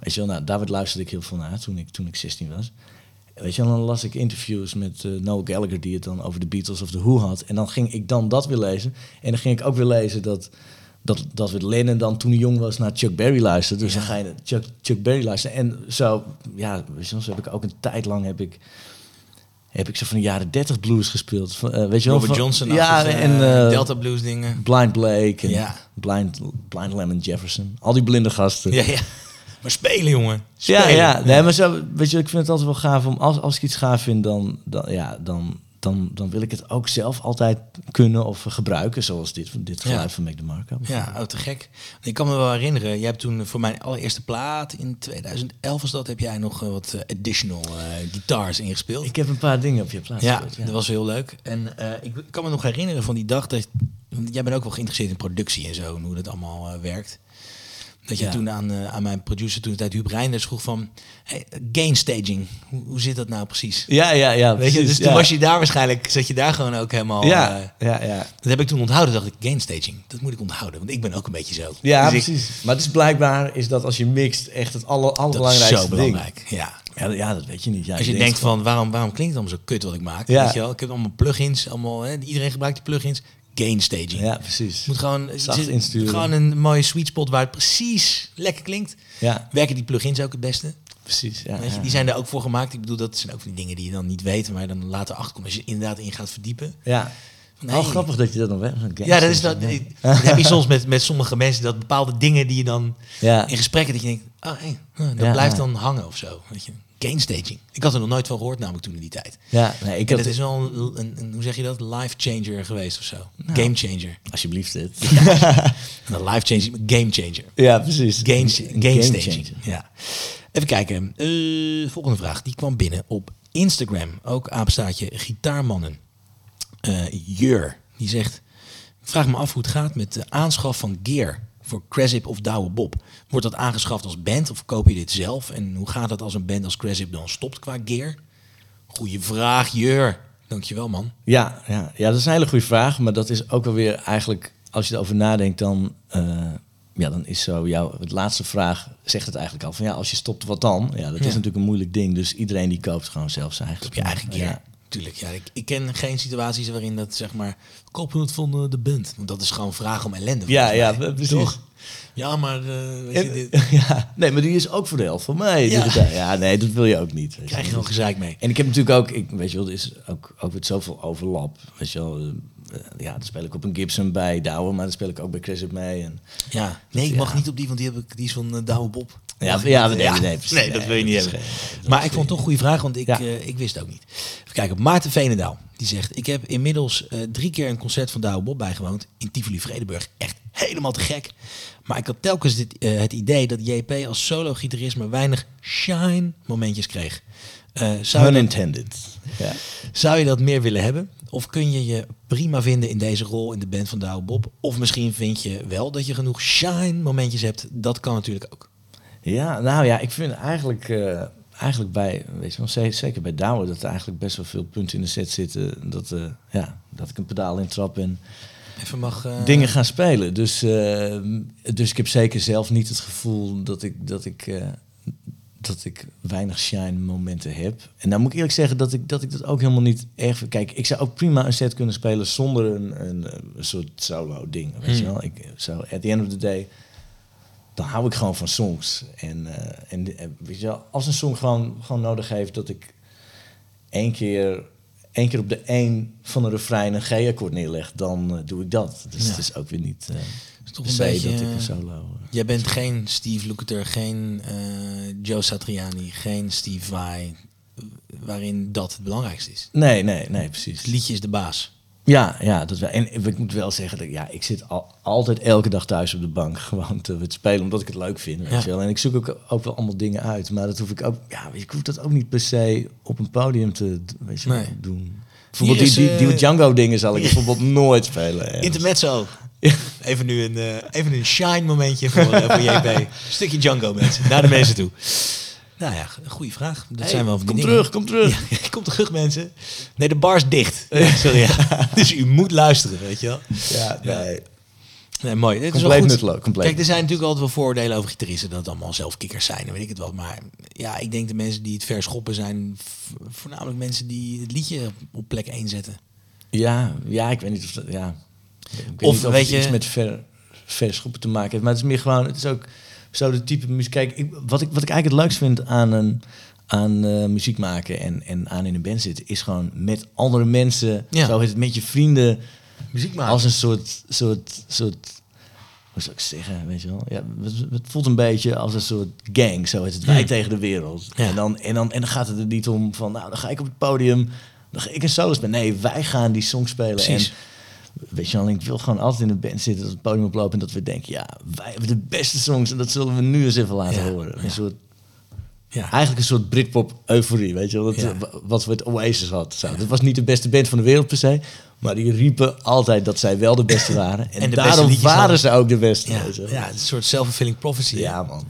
Weet je wel, nou, daar luisterde ik heel veel naar toen ik, toen ik 16 was. Weet je wel, dan las ik interviews met eh, Noel Gallagher die het dan over de Beatles of de Who had. En dan ging ik dan dat weer lezen. En dan ging ik ook weer lezen dat, dat, dat we Lennon dan toen hij jong was naar Chuck Berry luisterde. Dus dan ga je naar Chuck, Chuck Berry luisteren. En zo, ja, zo heb ik ook een tijd lang heb ik, heb ik zo van de jaren 30 blues gespeeld. Van, eh, weet je wel, Robert van- Johnson, ja, en eh, Delta Blues dingen. Blind Blake en Ja. Blind, Blind Lemon Jefferson. Al die blinde gasten. Ja, ja. Maar spelen, jongen. Ja, Spelen. ja. Nee, maar zo, weet je, ik vind het altijd wel gaaf om als, als ik iets gaaf vind, dan, dan, ja, dan, dan, dan wil ik het ook zelf altijd kunnen of gebruiken, zoals dit, dit geluid Ja. van Mac DeMarco. Ja, oh, te gek. Ik kan me wel herinneren, jij hebt toen voor mijn allereerste plaat in 2011 was dat, heb jij nog eh, wat eh, additional eh, guitars ingespeeld. Ik heb een paar dingen op je plaats ja, dat was heel leuk. En ik kan me nog herinneren van die dag dat jij bent ook wel geïnteresseerd in productie en zo, en hoe dat allemaal werkt. Dat je Ja. toen aan, eh, aan mijn producer toen de tijd Huub Reinders vroeg van hey, gain staging, hoe, hoe zit dat nou precies? Ja, ja, ja. Weet je, dus toen ja. was je daar waarschijnlijk, zat je daar gewoon ook helemaal. eh, Ja, ja, ja. dat heb ik toen onthouden, dacht ik, gain staging, dat moet ik onthouden, want ik ben ook een beetje zo. Ja, Dus ik- precies. Maar het is blijkbaar is dat als je mixt echt het aller, dat is allerbelangrijkste ding. belangrijk. Ja. Ja, ja, dat weet je niet. Ja, Als je denkt van waarom, waarom klinkt het allemaal zo kut wat ik maak? Ja. Weet je wel? Ik heb allemaal plugins, allemaal, hè, iedereen gebruikt die plugins. Gain staging. Ja, precies. Moet gewoon, Zacht insturen. gewoon een mooie sweet spot waar het precies lekker klinkt. Ja, Werken die plugins ook het beste? precies. Ja, Weet je, ja. die zijn er ook voor gemaakt. Ik bedoel, dat zijn ook van die dingen die je dan niet weet, maar je dan later achterkomt als je inderdaad in gaat verdiepen. ja. Wel hey, grappig dat je dat nog weet. Ja, dat is dat. dat heb je soms met, met sommige mensen dat bepaalde dingen die je dan Ja. in gesprekken dat je denkt, oh, hey, huh, dat Ja, blijft ja. dan hangen of zo. Weet je, gain staging. Ik had er nog nooit van gehoord, namelijk toen in die tijd. Ja, nee, ik En heb dat is wel een, een, een- hoe zeg je dat, life changer geweest of zo. Nou. Game changer. Alsjeblieft dit. Een life changer, game changer. Ja, precies. Gain, Game staging. Ja. Even kijken. Eh, volgende vraag. Die kwam binnen op Instagram. Ook apenstaartje gitaarmannen. Eh, Jur. Die zegt... Ik vraag me af hoe het gaat met de aanschaf van gear voor Cresip of Douwe Bob. Wordt dat aangeschaft als band of koop je dit zelf? En hoe gaat het als een band als Cresip dan stopt qua gear? Goeie vraag, Jur. Dankjewel, man. Ja, ja, ja, dat is een hele goede vraag. Maar dat is ook wel weer eigenlijk, als je erover nadenkt, dan, eh, ja, dan is zo jouw laatste vraag zegt het eigenlijk al. Van ja, als je stopt, wat dan? Ja, dat Ja. is natuurlijk een moeilijk ding. Dus iedereen die koopt gewoon zelf zijn eigen Op je eigen gear. Ja. Tuurlijk, ja. Ik, ik ken geen situaties waarin dat zeg maar kopen het van eh, de band. Want dat is gewoon vraag om ellende. Ja, ja, precies. Toch? Ja, maar eh, weet En- ja, nee, maar die is ook voor de helft van mij. Ja. Ja, ja nee, dat wil je ook niet. krijg je gewoon gezeik mee. En ik heb natuurlijk ook, ik, weet je wel, er is ook, ook met zoveel overlap. Weet je wel, ja, dan speel ik op een Gibson bij Douwe, maar dan speel ik ook bij Chris op mee. En, Ja, nee, ik Ja. mag niet op die, want die, heb ik, die is van uh, Douwe Bob. Ja, ja, nee, eh, nee, nee, nee, dat wil je niet hebben. geen- maar ik vond het toch een goede vraag, want ik, eh, ik wist het ook niet. Even kijken, Maarten Veenendaal, die zegt... Ik heb inmiddels eh, drie keer een concert van Douwe Bob bijgewoond in Tivoli-Vredenburg. Echt helemaal te gek. Maar ik had telkens dit, eh, het idee dat JP als solo-gitarist maar weinig shine momentjes kreeg. Eh, zou, dat, Unintended. Ja. zou je dat meer willen hebben? Of kun je je prima vinden in deze rol in de band van Douwe Bob? Of misschien vind je wel dat je genoeg shine momentjes hebt. Dat kan natuurlijk ook. ja, nou ja, ik vind eigenlijk, eh, eigenlijk bij, weet je wel, ze- zeker bij Douwe, dat er eigenlijk best wel veel punten in de set zitten. Dat, eh, ja, dat ik een pedaal intrap en Even mag... eh, dingen gaan spelen. Dus, dus ik heb zeker zelf niet het gevoel dat ik, dat ik, dat ik weinig shine momenten heb. En dan moet ik eerlijk zeggen dat ik dat, ik dat ook helemaal niet erg. Kijk, ik zou ook prima een set kunnen spelen zonder een, een, een soort solo ding. Weet je Hmm. wel? Ik, zo, at the end of the day, dan hou ik gewoon van songs. En, eh, en, en weet je wel, als een song gewoon, gewoon nodig heeft dat ik één keer, één keer op de één van een refrein een G-akkoord neerleg, dan eh, doe ik dat. Dus Ja. het is ook weer niet eh is toch een beetje... dat ik een solo... eh, Jij bent geen Steve Lukather, geen eh, Joe Satriani, geen Steve Vai, waarin dat het belangrijkste is. Nee, nee, nee, precies. Het liedje is de baas. Ja, ja dat wel. En ik moet wel zeggen, dat, ja, ik zit al, altijd elke dag thuis op de bank gewoon te, spelen, omdat ik het leuk vind. Weet Ja. je wel. En ik zoek ook, ook wel allemaal dingen uit, maar dat hoef ik ook, ja, ik hoef dat ook niet per se op een podium te weet je, wel, Nee. doen. Bijvoorbeeld is, die, die, die eh, Django dingen zal ik bijvoorbeeld nooit spelen. Intermezzo. Even nu een, eh, even een shine momentje voor, eh, voor JP. Stukje Django mensen, naar de mensen toe. Nou ja, een goede vraag. Dat Hey, zijn wel van kom terug, kom terug. Ja, kom terug mensen. Nee, de bar is dicht. Sorry, ja. Dus u moet luisteren, weet je wel. Ja, nee. Nee, mooi. Dit is wel Compleet goed. nutteloos, compleet. Kijk, er zijn natuurlijk altijd wel voordelen over gitaristen dat het allemaal zelfkikkers zijn en weet ik het wat. Maar ja, ik denk de mensen die het verschoppen zijn voornamelijk mensen die het liedje op plek 1 zetten. Ja, ja, ik weet niet of dat, ja. Of weet het je- iets met ver, verschoppen te maken heeft. Maar het is meer gewoon, het is ook zo de type muziek. Kijk, ik, wat, ik, wat ik eigenlijk het leukst vind aan, een, aan eh, muziek maken en, en aan in een band zitten, is gewoon met andere mensen, Ja. zo het met je vrienden, Muziek maken. als een soort, soort, soort, hoe zou ik zeggen, weet je wel? Ja, het, voelt een beetje als een soort gang, zo is het wij tegen de wereld. Ja. En, dan, en, dan, en dan gaat het er niet om van, nou, dan ga ik op het podium, dan ga ik een solo spelen. Nee, wij gaan die song spelen. Precies. En weet je wel, ik wil gewoon altijd in een band zitten, dat het podium oplopen en dat we denken, ja, wij hebben de beste songs en dat zullen we nu eens even laten Ja, horen. ja. Een soort, ja. eigenlijk een soort Britpop euforie, weet je wel, dat, eh, wat we het Oasis had. Zo. Dat was niet de beste band van de wereld per se, maar die riepen altijd dat zij wel de beste waren. En, de daarom waren hadden. ze ook de beste. Ja, ja, een soort self-fulfilling prophecy. ja man.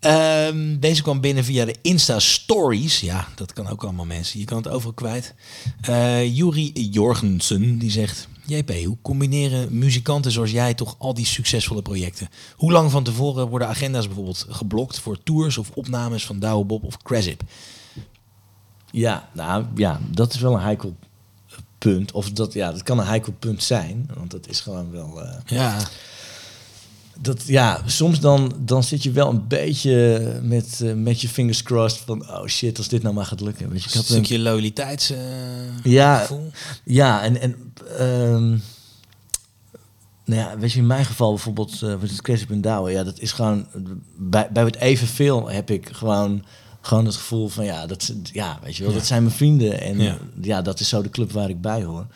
Ehm, deze kwam binnen via de Insta-stories. Ja, dat kan ook allemaal mensen. Je kan het overal kwijt. Juri Jorgensen, die zegt... JP, hoe combineren muzikanten zoals jij toch al die succesvolle projecten? Hoe lang van tevoren worden agenda's bijvoorbeeld geblokt... voor tours of opnames van Douwe Bob of Cresip? Ja, nou ja, dat is wel een heikel punt. Of dat, ja, dat kan een heikel punt zijn, want dat is gewoon wel... eh, Ja, Dat, ja, soms dan, dan zit je wel een beetje met, eh, met je fingers crossed van... oh shit, als dit nou maar gaat lukken. Weet je, ik een had een, stukje loyaliteits... eh, Ja. gevoel. ja, en, en ehm, nou ja, weet je, in mijn geval bijvoorbeeld eh met het Crazy Douwen, ja, dat is gewoon... Bij, bij het evenveel heb ik gewoon, gewoon het gevoel van, ja, dat, ja weet je wel, Ja. dat zijn mijn vrienden. En Ja. ja. dat is zo de club waar ik bij hoor.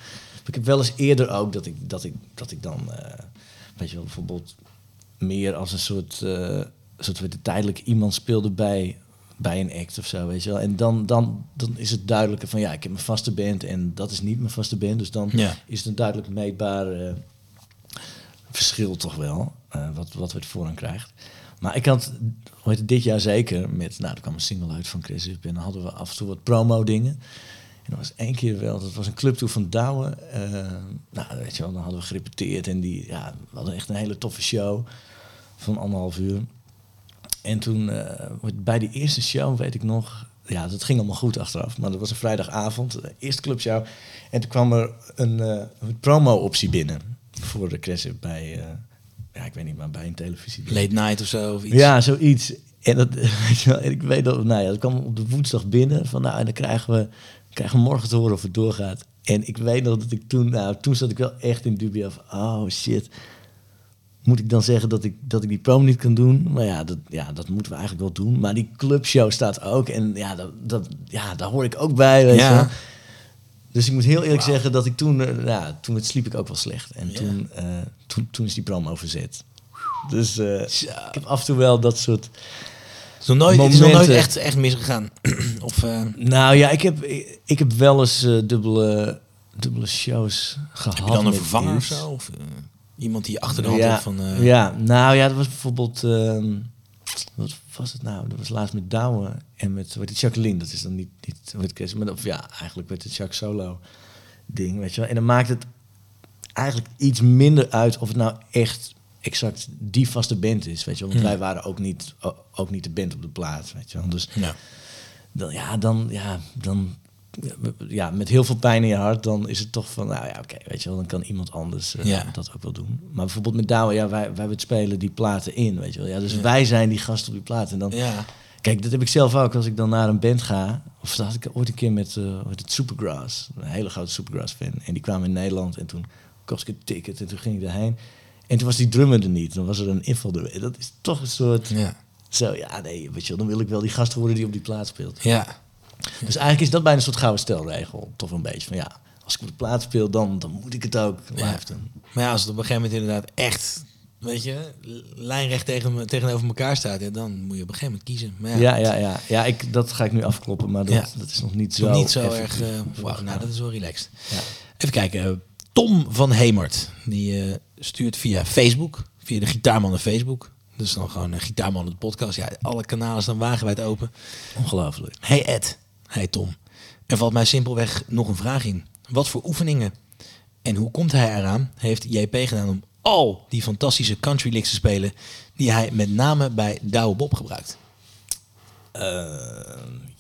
Ik heb wel eens eerder ook dat ik, dat ik, dat ik dan, weet je wel, bijvoorbeeld meer als een soort, eh soort weet tijdelijk iemand speelde bij, bij een act of zo, weet je wel. En dan, dan, dan is het duidelijker van ja, ik heb mijn vaste band en dat is niet mijn vaste band. Dus dan Ja. is het een duidelijk meetbaar eh, verschil toch wel, eh, wat, wat we ervoor aan krijgt. Maar ik had, hoe heet het, dit jaar zeker, met, nou, er kwam een single uit van Chris en dan hadden we af en toe wat promo dingen. En dat was één keer wel, dat was een clubtour van Douwe. eh, nou, weet je wel, dan hadden we gerepeteerd en die, ja, we hadden echt een hele toffe show van anderhalf uur. En toen, eh, bij die eerste show weet ik nog, ja, dat ging allemaal goed achteraf, maar dat was een vrijdagavond, de eerste clubshow. En toen kwam er een, een promo-optie binnen voor de Crescent bij, ja, ik weet niet, maar bij een televisie. Late night of zo, of iets. Ja, zoiets. En, dat, weet je wel, en ik weet dat, nou ja, dat kwam op de woensdag binnen. Van nou, en dan krijgen we, krijgen morgen te horen of het doorgaat. En ik weet nog dat ik toen, nou, toen zat ik wel echt in dubio van, oh shit. Moet ik dan zeggen dat ik, dat ik die prom niet kan doen? Maar ja dat, ja, dat moeten we eigenlijk wel doen. Maar die clubshow staat ook. En ja, dat, dat, ja daar hoor ik ook bij, weet Ja. je. Dus ik moet heel eerlijk zeggen dat ik toen, eh, ja, toen het sliep ik ook wel slecht. En Ja. toen, eh, toen, toen is die promo verzet. Dus eh, ik heb af en toe wel dat soort... Het is nog nooit, het is nog nooit echt, echt misgegaan. of, eh, Nou ja, ik heb, ik, ik heb wel eens eh, dubbele, dubbele shows gehad. heb je dan een vervanger of zo? Of eh, iemand die achter de hand ja, hebt van... ja, nou ja, dat was bijvoorbeeld... ehm, wat was het nou? Dat was laatst met Douwe en met wat die Jacqueline. Dat is dan niet, niet met Chris, maar of ja, eigenlijk met het Jacques Solo ding, weet je wel. En dan maakt het eigenlijk iets minder uit of het nou echt exact die vaste band is, weet je wel. Want Hmm. wij waren ook niet, ook niet de band op de plaats, weet je wel. Dus Ja. dan, ja, dan, ja, dan, ja, met heel veel pijn in je hart, dan is het toch van, nou ja, oké, weet je wel, dan kan iemand anders eh, Ja. dat ook wel doen. Maar bijvoorbeeld met Douwe, ja, wij, wij spelen die platen in, weet je wel. Ja, dus Ja. wij zijn die gast op die platen. En dan, ja. kijk, dat heb ik zelf ook, als ik dan naar een band ga, of dat had ik ooit een keer met, eh met het Supergrass, een hele grote Supergrass-fan. En die kwamen in Nederland en toen kocht ik een ticket en toen ging ik daarheen. En toen was die drummer er niet, dan was er een inval er. Dat is toch een soort, Ja. zo, ja, nee, weet je wel, dan wil ik wel die gast worden die op die plaat speelt. Ja. Dus eigenlijk is dat bijna een soort gouden stelregel. Toch een beetje van ja, als ik op de plaat speel, dan, dan moet ik het ook live Ja. doen. Maar ja, als het op een gegeven moment inderdaad echt, weet je, lijnrecht tegen, tegenover elkaar staat, ja, dan moet je op een gegeven moment kiezen. Maar ja, Ja, ja, ja. ja ik, dat ga ik nu afkloppen, maar dat, Ja. dat is nog niet zo niet zo effectief. erg. eh wauw, nou, dat is wel relaxed. Ja. Even kijken. Eh, Tom van Hemert, die eh, stuurt via Facebook, via de Gitaarmannen Facebook. Dus dan gewoon een Gitaarmannen de podcast. Ja, alle kanalen staan wagenwijd open. Ongelooflijk. Hey Ed, hey Tom. Er valt mij simpelweg nog een vraag in. Wat voor oefeningen en hoe komt hij eraan, heeft JP gedaan om al die fantastische country licks te spelen die hij met name bij Douwe Bob gebruikt? Eh,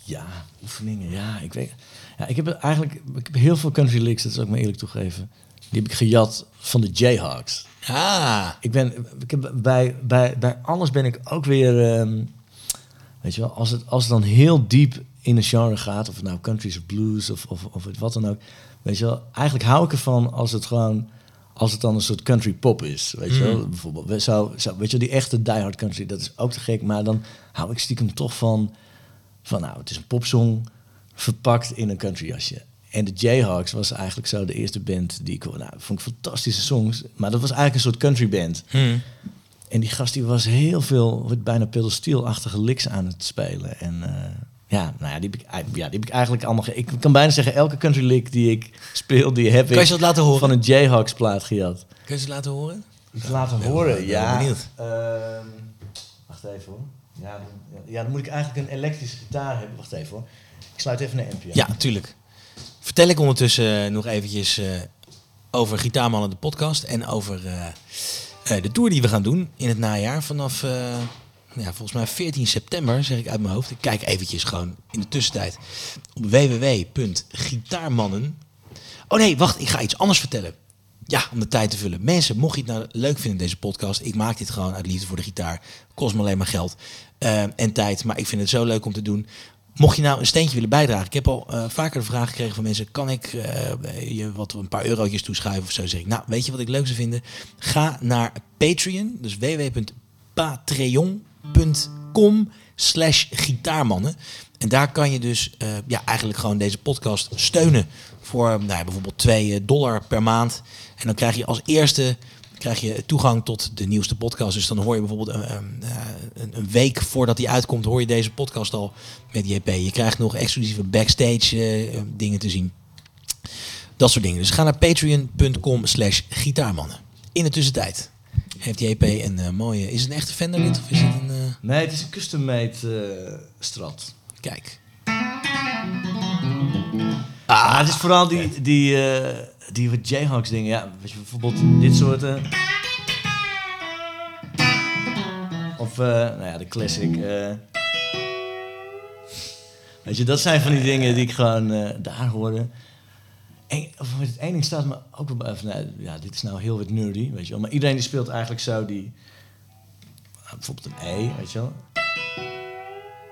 ja, oefeningen. Ja, ik weet. Ja, ik heb eigenlijk ik heb heel veel country licks, dat is ook maar eerlijk toegeven. Die heb ik gejat van de Jayhawks. Ah, Ik ben, ik heb bij, bij, bij alles ben ik ook weer, ehm, weet je wel, als het, als het dan heel diep in een genre gaat, of het nou country is of blues of, of, of het wat dan ook, weet je wel, eigenlijk hou ik ervan als het gewoon, als het dan een soort country pop is, weet je wel, bijvoorbeeld, we- weet je wel, die echte diehard country, dat is ook te gek, maar dan hou ik stiekem toch van, van nou, het is een popsong verpakt in een country jasje. En de Jayhawks was eigenlijk zo de eerste band die ik hoorde. Nou, vond ik fantastische songs. Maar dat was eigenlijk een soort country band. hm. En die gast die was heel veel, wat bijna pedalsteel-achtige licks aan het spelen. En eh, ja, nou ja die, heb ik, ja, die heb ik eigenlijk allemaal... ge- Ik kan bijna zeggen, elke country lick die ik speel, die heb Kan je ik ze dat laten horen? van een Jayhawks plaat gejat. Kun je ze laten horen? Laten ben horen, ben ja. benieuwd. Ehm, wacht even hoor. Ja dan, ja, dan moet ik eigenlijk een elektrische gitaar hebben. Wacht even hoor. Ik sluit even een ampje. Ja, natuurlijk. Vertel ik ondertussen eh, nog eventjes eh, over Gitaarmannen de podcast en over eh, de tour die we gaan doen in het najaar vanaf ja, volgens mij 14 september, zeg ik uit mijn hoofd. Ik kijk eventjes gewoon in de tussentijd op www.gitaarmannen. Oh nee, wacht, ik ga iets anders vertellen. Ja, om de tijd te vullen. Mensen, mocht je het nou leuk vinden, deze podcast. Ik maak dit gewoon uit liefde voor de gitaar. Kost me alleen maar geld en tijd. Maar ik vind het zo leuk om te doen. Mocht je nou een steentje willen bijdragen. Ik heb al eh, vaker de vraag gekregen van mensen. Kan ik eh, je wat een paar eurotjes toeschuiven of zo? Zeg ik, nou, weet je wat ik leuk zou vinden? Ga naar Patreon. Dus www.patreon.com slash gitaarmannen. En daar kan je dus eh, ja, eigenlijk gewoon deze podcast steunen. Voor nou bijvoorbeeld 2 dollar per maand. En dan krijg je als eerste krijg je toegang tot de nieuwste podcast. Dus dan hoor je bijvoorbeeld een, een, een- een week voordat die uitkomt, hoor je deze podcast al met JP. Je krijgt nog exclusieve backstage eh, dingen te zien. Dat soort dingen. Dus ga naar patreon.com slash gitaarmannen. In de tussentijd heeft JP een eh, mooie... Is het een echte Fender lid of is het een... eh, Nee, het is een custom-made eh, strat. kijk. Ah, het is vooral die, die, eh, die wat Jayhawks dingen. Ja, weet je, bijvoorbeeld dit soort... eh, of, eh, nou ja, de classic. eh. weet je, dat zijn van die dingen die ik gewoon daar hoorde. En, of het ding staat me ook wel van, nou, ja, dit is nou heel wat nerdy, weet je wel. Maar iedereen die speelt eigenlijk zo die... bijvoorbeeld een E, weet je wel.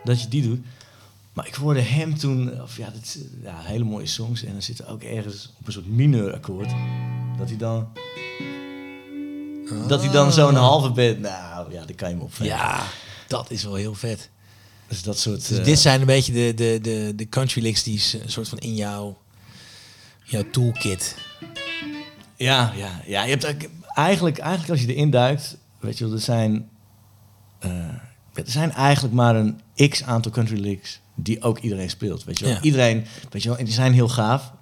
Dat je die doet. Maar ik hoorde hem toen, of ja, ja, hele mooie songs. En dan zit er ook ergens op een soort mineurakkoord. Dat hij dan. Dat hij dan zo'n halve bent. Nou ja, die kan je hem opvegen. Ja, dat is wel heel vet. Dus dat soort. Dus eh, dit zijn een beetje de, de, de, de country licks die een soort van in jouw, jouw toolkit. Ja, ja, ja. Je hebt eigenlijk, eigenlijk als je erin duikt, weet je wel, er zijn. eh, er zijn eigenlijk maar een x aantal country licks die ook iedereen speelt. Weet je wel. Ja. Iedereen, weet je wel, en die zijn heel gaaf.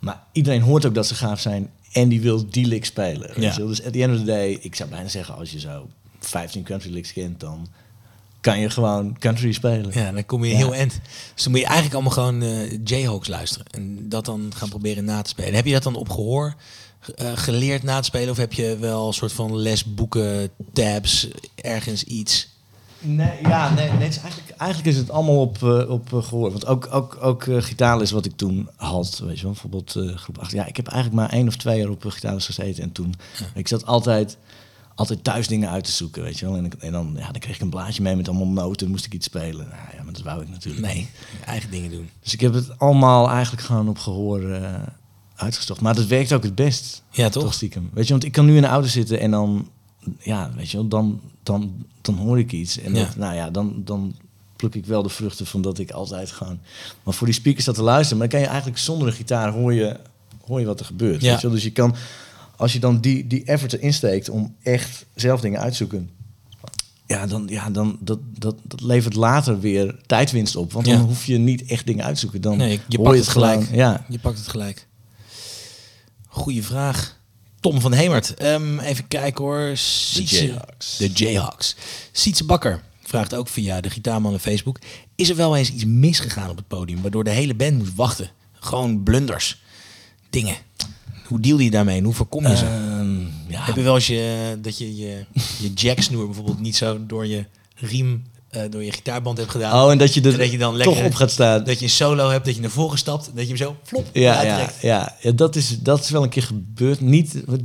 Maar iedereen hoort ook dat ze gaaf zijn en die wil die lick spelen. Weet Ja. je wel. Dus at the end of the day, ik zou bijna zeggen, als je zo 15 country licks kent, dan kan je gewoon country spelen. Ja, dan kom je Ja. heel end. Dus dan moet je eigenlijk allemaal gewoon eh Jayhawks luisteren. En dat dan gaan proberen na te spelen. Heb je dat dan op gehoor eh, geleerd na te spelen? Of heb je wel een soort van lesboeken, tabs, ergens iets? Nee, ja, nee, nee is eigenlijk, eigenlijk is het allemaal op, eh, op eh, gehoor. Want ook, ook, ook eh, gitaarles wat ik toen had, weet je wel, bijvoorbeeld groep 8. Ja, ik heb eigenlijk maar één of twee jaar op uh, gitaarles gezeten. En toen, ik zat altijd, altijd thuis dingen uit te zoeken, weet je wel. En, dan, ja, dan kreeg ik een blaadje mee met allemaal noten, moest ik iets spelen. Nou, ja, maar dat wou ik natuurlijk Nee, eigen dingen doen. Dus ik heb het allemaal eigenlijk gewoon op gehoor eh, uitgezocht. Maar dat werkt ook het best. Ja, toch? Toch stiekem. Weet je, want ik kan nu in de auto zitten en dan, ja, weet je wel, dan, dan, dan hoor ik iets. En Ja. dat, nou ja, dan, dan pluk ik wel de vruchten van dat ik altijd gewoon... Maar voor die speakers dat te luisteren, maar dan kan je eigenlijk zonder een gitaar hoor je hoor je wat er gebeurt. Ja. Weet je wel? Dus je kan, als je dan die, die effort erin steekt om echt zelf dingen uit te zoeken. Ja, dan, ja, dan dat, dat, dat levert later weer tijdwinst op. Want Ja. dan hoef je niet echt dingen uit te zoeken. Dan Nee, je hoor pakt je het gelijk. gewoon. Ja. Je pakt het gelijk. Goeie vraag. Tom van Hemert. Ehm, even kijken hoor. Sietse- Jayhawks. De Jayhawks. Sietse Bakker vraagt ook via de Gitaarman en Facebook. Is er wel eens iets misgegaan op het podium... waardoor de hele band moest wachten? Gewoon blunders. Dingen. Hoe deal je daarmee en hoe voorkom je ze? Ehm, ja, Heb je wel eens je, dat je je, je jacksnoer bijvoorbeeld niet zo door je riem... eh, door je gitaarband hebt gedaan. Oh, en dat je er dat je dan toch lekker- op gaat staan. Dat je een solo hebt, dat je naar voren gestapt, dat je hem zo flop Ja, ja, ja, ja dat, is, dat is wel een keer gebeurd. Niet, wat-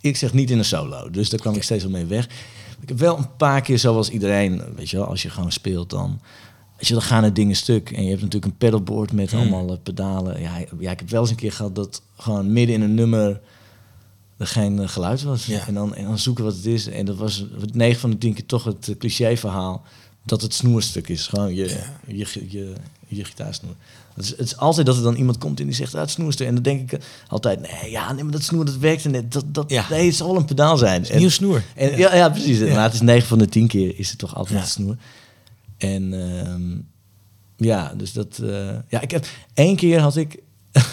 ik zeg niet in een solo, dus daar kwam ik steeds wel mee weg. Ik heb wel een paar keer, zoals iedereen, weet je wel, als je gewoon speelt, dan, weet je, dan gaan er dingen stuk. En je hebt natuurlijk een pedalboard met Hmm. allemaal eh, pedalen. Ja, ja, ik heb wel eens een keer gehad dat gewoon midden in een nummer er geen eh, geluid was. Ja. En, dan, en dan zoeken wat het is. En dat was 9 van de 10 keer toch het eh, cliché-verhaal dat het snoerstuk is. Gewoon je, je, je, je, je gitaarsnoer. Het is, het is altijd dat er dan iemand komt en die zegt, ah, het snoerstuk. En dan denk ik eh, altijd, nee, ja, nee, maar dat snoer, dat werkt net. Dat, dat, Ja. Nee, het zal een pedaal zijn. Nieuw snoer. En, ja. Ja, precies. Maar het is 9 van de 10 keer is het toch altijd het snoer. En ehm, ja, dus dat... ja, ik heb... één keer had ik...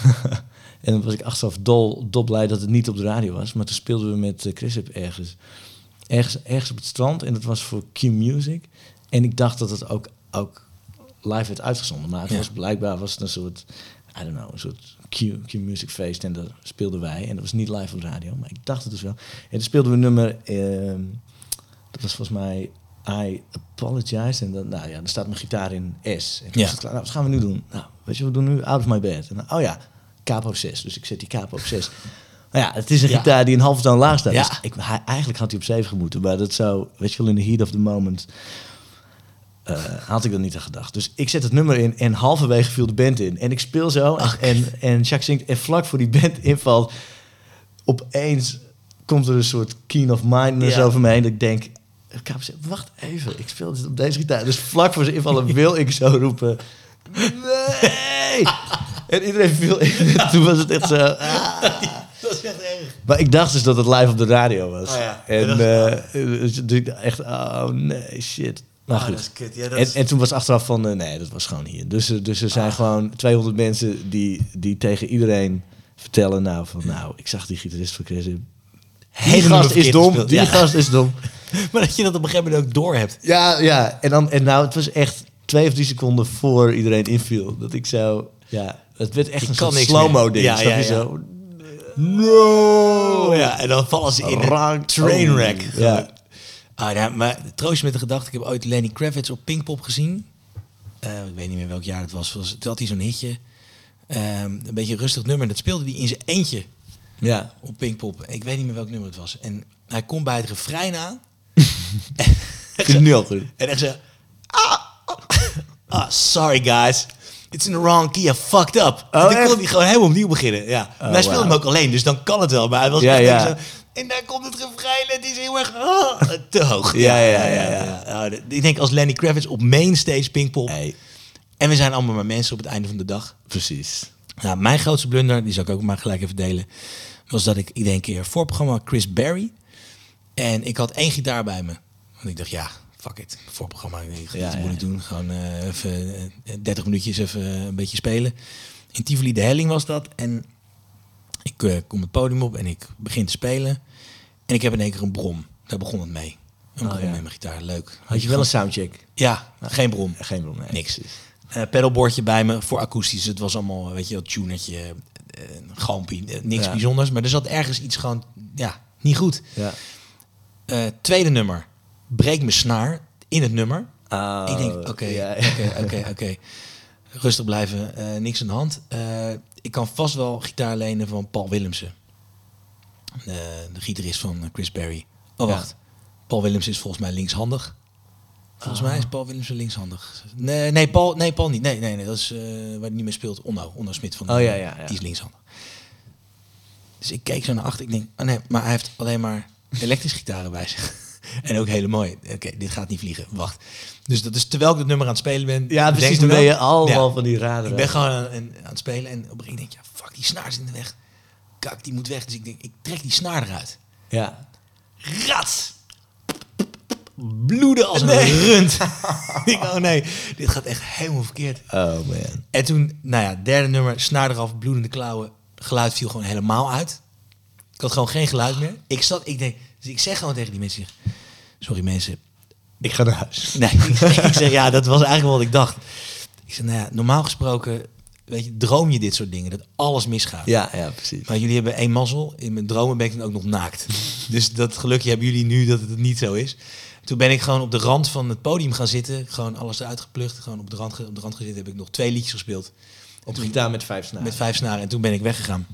en dan was ik achteraf dol, dol blij dat het niet op de radio was. Maar toen speelden we met eh, Chris Hip ergens, ergens, ergens op het strand. En dat was voor Q Music. En ik dacht dat het ook, ook live werd uitgezonden. Maar het Ja. was blijkbaar was het een soort... I don't know, een soort Q, Q Music feest. En daar speelden wij. En dat was niet live op de radio. Maar ik dacht het dus wel. En toen speelden we een nummer... ehm, dat was volgens mij I Apologize. En dan, nou ja, dan staat mijn gitaar in S. En toen Ja. was het klaar. Nou, wat gaan we nu doen? Nou, weet je, we doen nu Out of My Bed. En dan, oh ja, capo op 6. Dus ik zet die capo op 6. Nou ja, het is een Ja. gitaar die een halve toon laag staat. Ja. Dus ik, hij, eigenlijk had hij op 7 moeten. Maar dat zou, weet je wel, in de heat of the moment... eh, had ik er niet aan gedacht. Dus ik zet het nummer in en halverwege viel de band in. En ik speel zo en, en, en Jacques zingt. En vlak voor die band invalt, opeens komt er een soort keen of mindness Ja. over me heen. Dat ik denk, wacht even, ik speel dit op deze gitaar. Dus vlak voor zijn invallen wil ik zo roepen, nee! En iedereen viel in. En toen was het echt zo... ah. Dat is echt erg. Maar ik dacht dus dat het live op de radio was. Oh ja. En dat eh, dus ik dacht echt, oh nee, shit. Maar goed. dat is kut. Ja, dat En, is- en toen was achteraf van, eh, nee, dat was gewoon hier. Dus, er- dus er zijn gewoon 200 mensen die, die tegen iedereen vertellen, nou, van, nou, ik zag die gitarist van Chris. Die Helemaal gast is verkeerd dom, gespeeld, die ja. gast is dom. Maar dat je dat op een gegeven moment ook door hebt. Ja, ja. En, dan, en nou, het was echt twee of drie seconden voor iedereen inviel. Dat ik zo, ja, het werd echt een slow-mo ding. Ja, ja, zo? No! Ja, en dan vallen ze in een trainwreck. Oh, ja. Ah, ja, maar troost je met de gedachte, ik heb ooit Lenny Kravitz op Pinkpop gezien. Eh, ik weet niet meer welk jaar het was. was toen had hij zo'n hitje. Ehm, een beetje een rustig nummer. Dat speelde hij in zijn eentje Ja. op Pinkpop. Ik weet niet meer welk nummer het was. En hij komt bij het refrein aan. Het nu al goed. En echt zo... Ah, ah, sorry guys. It's in the wrong key. I fucked up. toen echt? kon hij gewoon helemaal opnieuw beginnen. Ja. maar hij speelde hem ook alleen, dus dan kan het wel. Maar hij was Ja, ja. zo... En daar komt het refrein en het is heel erg... ah, te hoog. Ja, ja, ja, ja. Ja, dat- ik denk als Lenny Kravitz op mainstage Pinkpop... Hey, En we zijn allemaal maar mensen op het einde van de dag. precies. Nou, mijn grootste blunder, die zal ik ook maar gelijk even delen... was dat ik, een keer voorprogramma Chris Berry... en ik had één gitaar bij me. Want ik dacht, ja, fuck it. Voorprogramma, ik ga Ja, iets ja, doen. Gewoon eh, even eh, 30 minuutjes even eh, een beetje spelen. In Tivoli de Helling was dat. En ik eh, kom het podium op en ik begin te spelen. En ik heb in één keer een brom. Daar begon het mee. Een Oh, brom ja. mijn gitaar, leuk. Had je wel een soundcheck? Ja, geen brom. Geen nee. Niks. Eh pedalboardje bij me voor akoestisch. Het was allemaal, weet je wel, tunertje, eh, gampie, eh, niks Ja. bijzonders. Maar er zat ergens iets gewoon, ja, niet goed. Ja. Eh, tweede nummer, breek mijn snaar in het nummer. Oh, ik denk, oké, oké, oké. Rustig blijven, eh, niks aan de hand. Eh, ik kan vast wel gitaar lenen van Paul Willemsen. De, de gitarist van eh, Chris Berry. Oh, Ja. wacht. Paul Willemsen is volgens mij linkshandig. Volgens mij is Paul Willemsen linkshandig. Nee, nee, Paul, nee, Paul niet. Nee, nee, nee dat is eh, waar hij niet meer speelt. Onno, Onno Smit van Oh, ja, ja, ja. Die is linkshandig. Dus ik keek zo naar achter. Ik denk, oh nee, maar hij heeft alleen maar elektrische gitaren bij zich. En ook hele mooi. Oké, dit gaat niet vliegen. Wacht. Dus dat is terwijl ik het nummer aan het spelen ben. Ja, precies. Dan ben je allemaal Ja. van die raden. Ik ben gewoon aan, aan het spelen en op een gegeven moment denk ik, ja, fuck, die snaar is in de weg. Kak, die moet weg. Dus ik denk, ik trek die snaar eruit. Ja. Rats! Bloeden als een rund. ik oh nee, dit gaat echt helemaal verkeerd. Oh man. En toen, nou ja, derde nummer, snaar eraf, bloedende klauwen. Geluid viel gewoon helemaal uit. Ik had gewoon geen geluid meer. Ik zat, ik denk, dus ik zeg gewoon tegen die mensen, sorry mensen. Ik ga naar huis. Nee, ik zeg, ik zeg, ja, dat was eigenlijk wat ik dacht. Ik zeg, nou ja, normaal gesproken, weet je, droom je dit soort dingen, dat alles misgaat. Ja, ja, precies. Maar jullie hebben één mazzel. In mijn dromen ben ik dan ook nog naakt. dus dat gelukje hebben jullie nu dat het niet zo is. Toen ben ik gewoon op de rand van het podium gaan zitten. Gewoon alles eruit. Gewoon op de rand, op de rand gezeten. Heb ik nog twee liedjes gespeeld. Op gitaar met vijf snaren. Met vijf snaren. En toen ben ik weggegaan.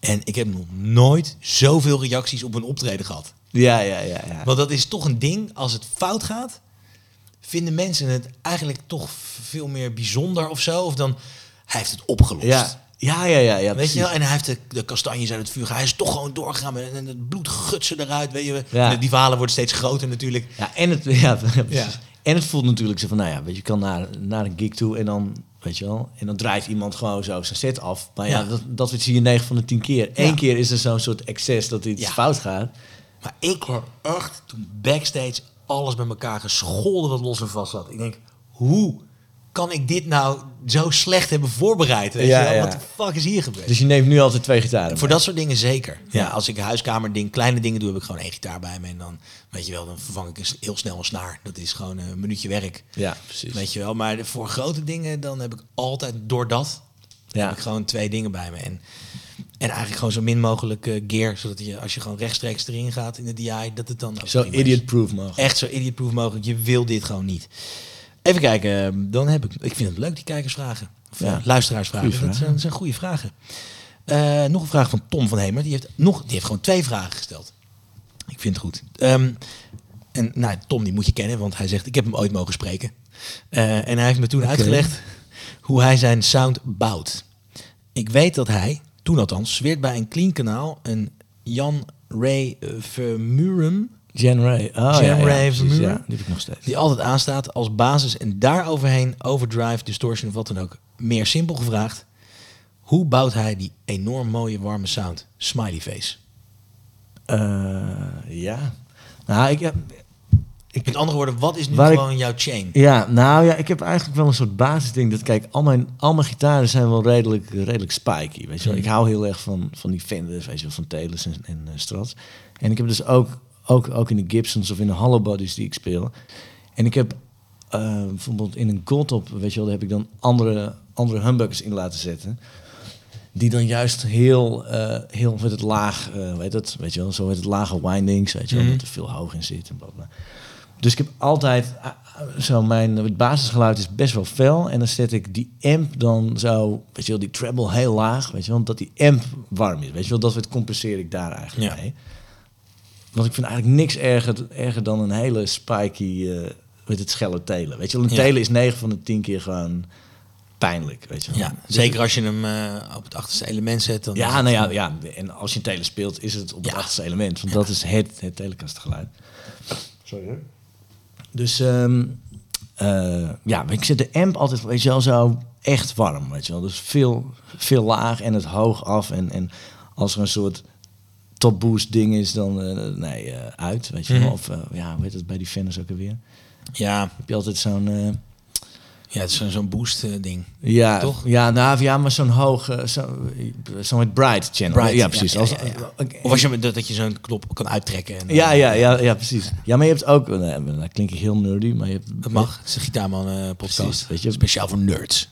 En ik heb nog nooit zoveel reacties op een optreden gehad. Ja, ja, ja, ja. Want dat is toch een ding. Als het fout gaat, vinden mensen het eigenlijk toch veel meer bijzonder of zo. Of dan, hij heeft het opgelost. Ja, ja, ja, ja. ja Weet precies. je wel? En hij heeft de, de kastanjes uit het vuur. Hij is toch gewoon doorgegaan met- en het bloed gutsen eruit. Weet je? Ja. Die verhalen worden steeds groter natuurlijk. Ja, en het, ja, precies. Ja. En het voelt natuurlijk zo van, nou ja, weet je, je kan naar, naar een gig toe en dan, weet je wel, en dan draait iemand gewoon zo zijn set af. Maar ja, Ja. dat, dat zie je 9 van de 10 keer. Eén Ja. keer is er zo'n soort excess dat iets Ja. fout gaat. Maar ik hoor echt toen backstage alles bij elkaar gescholden wat los en vast zat. Ik denk, hoe kan ik dit nou zo slecht hebben voorbereid? Weet Ja, je wel? ja. Wat de fuck is hier gebeurd? Dus je neemt nu altijd twee gitaren. Voor dat soort dingen zeker. Ja. Ja. als ik huiskamerding, kleine dingen doe, heb ik gewoon één gitaar bij me. En dan, weet je wel, dan vervang ik heel snel een snaar. Dat is gewoon een minuutje werk. Ja, precies. Weet je wel, maar voor grote dingen, dan heb ik altijd door dat Ja. heb ik gewoon twee dingen bij me. En, en eigenlijk gewoon zo min mogelijk eh, gear, zodat je als je gewoon rechtstreeks erin gaat in de DI, dat het dan Zo idiot-proof mogelijk. Echt zo idiot-proof mogelijk. Je wil dit gewoon niet. Even kijken, eh, dan heb ik, ik vind het leuk die kijkersvragen. Of Ja. ja. luisteraarsvragen. Goeie Dat zijn, vragen. dat zijn goede vragen. Eh, nog een vraag van Tom van Hemer. Die heeft, nog, die heeft gewoon twee vragen gesteld. Ik vind het goed. Ehm, en nou, Tom die moet je kennen, want hij zegt, ik heb hem ooit mogen spreken. Eh, en hij heeft me toen uitgelegd hoe hij zijn sound bouwt. Ik weet dat hij, toen althans, zweert bij een clean kanaal een Jan Ray eh, Vermuren, Jan Ray. Oh, Jan ja, ja, Ray precies, Vermuren. Ja, die heb ik nog steeds. die altijd aanstaat als basis en daaroverheen overdrive, distortion of wat dan ook. Meer simpel gevraagd, hoe bouwt hij die enorm mooie warme sound? Smiley face. Eh, ja. Nou, ik heb... Ik, Met andere woorden, wat is nu ik- gewoon jouw chain? Ja, nou ja, ik heb eigenlijk wel een soort basisding. Dat kijk, al mijn, al mijn gitaren zijn wel redelijk, redelijk spiky. Weet je wel. Mm. Ik hou heel erg van, van die Fenders, weet je wel, van Telers en, en eh, Strats. En ik heb dus ook, ook, ook in de Gibsons of in de hollow bodies die ik speel. En ik heb eh, bijvoorbeeld in een Goldtop, weet je wel, daar heb ik dan andere, andere humbuckers in laten zetten. Die dan juist heel, eh, heel met het laag, eh weet het, weet je wel, zo met het lage windings, weet je wel, Mhm. dat er veel hoog in zit en bla bla. Dus ik heb altijd zo mijn het basisgeluid is best wel fel en dan zet ik die amp dan zo, weet je wel, die treble heel laag, weet je wel, dat die amp warm is, weet je wel, dat het compenseer ik daar eigenlijk Ja. mee. Want ik vind eigenlijk niks erger, erger dan een hele spiky eh met het schelle telen. Weet je wel, een Ja. telen is 9 van de 10 keer gewoon pijnlijk, weet je wel. Ja, Dus- zeker als je hem eh, op het achterste element zet. Dan ja, nou ja, ja, en als je een tele speelt, is het op het Ja. achterste element. Want dat is het, het telekastgeluid. Sorry hoor. Dus ehm, eh, ja, ik zet de amp altijd, weet je wel, zo echt warm, weet je wel. Dus veel, veel laag en het hoog af. En, en als er een soort top boost ding is, dan eh, nee, eh, uit, weet je wel. Mhm. Of eh, ja, hoe heet het bij die Fenders ook alweer? Ja, Heb je altijd zo'n... ja het is zo'n zo'n boost ding. Ja, Toch? Ja, nou, ja, maar zo'n hoog, eh, zo, Bright Channel. Bright, ja, precies. ja, Als- ja, ja. oké. Of als je dat, dat je zo'n knop kan uittrekken. En, Ja, ja, ja, ja, precies. Ja, maar je hebt ook, nou, dan klink ik heel nerdy, maar je hebt Dat mag. Het is een Gitaarman podcast. Precies, weet je. Speciaal voor nerds.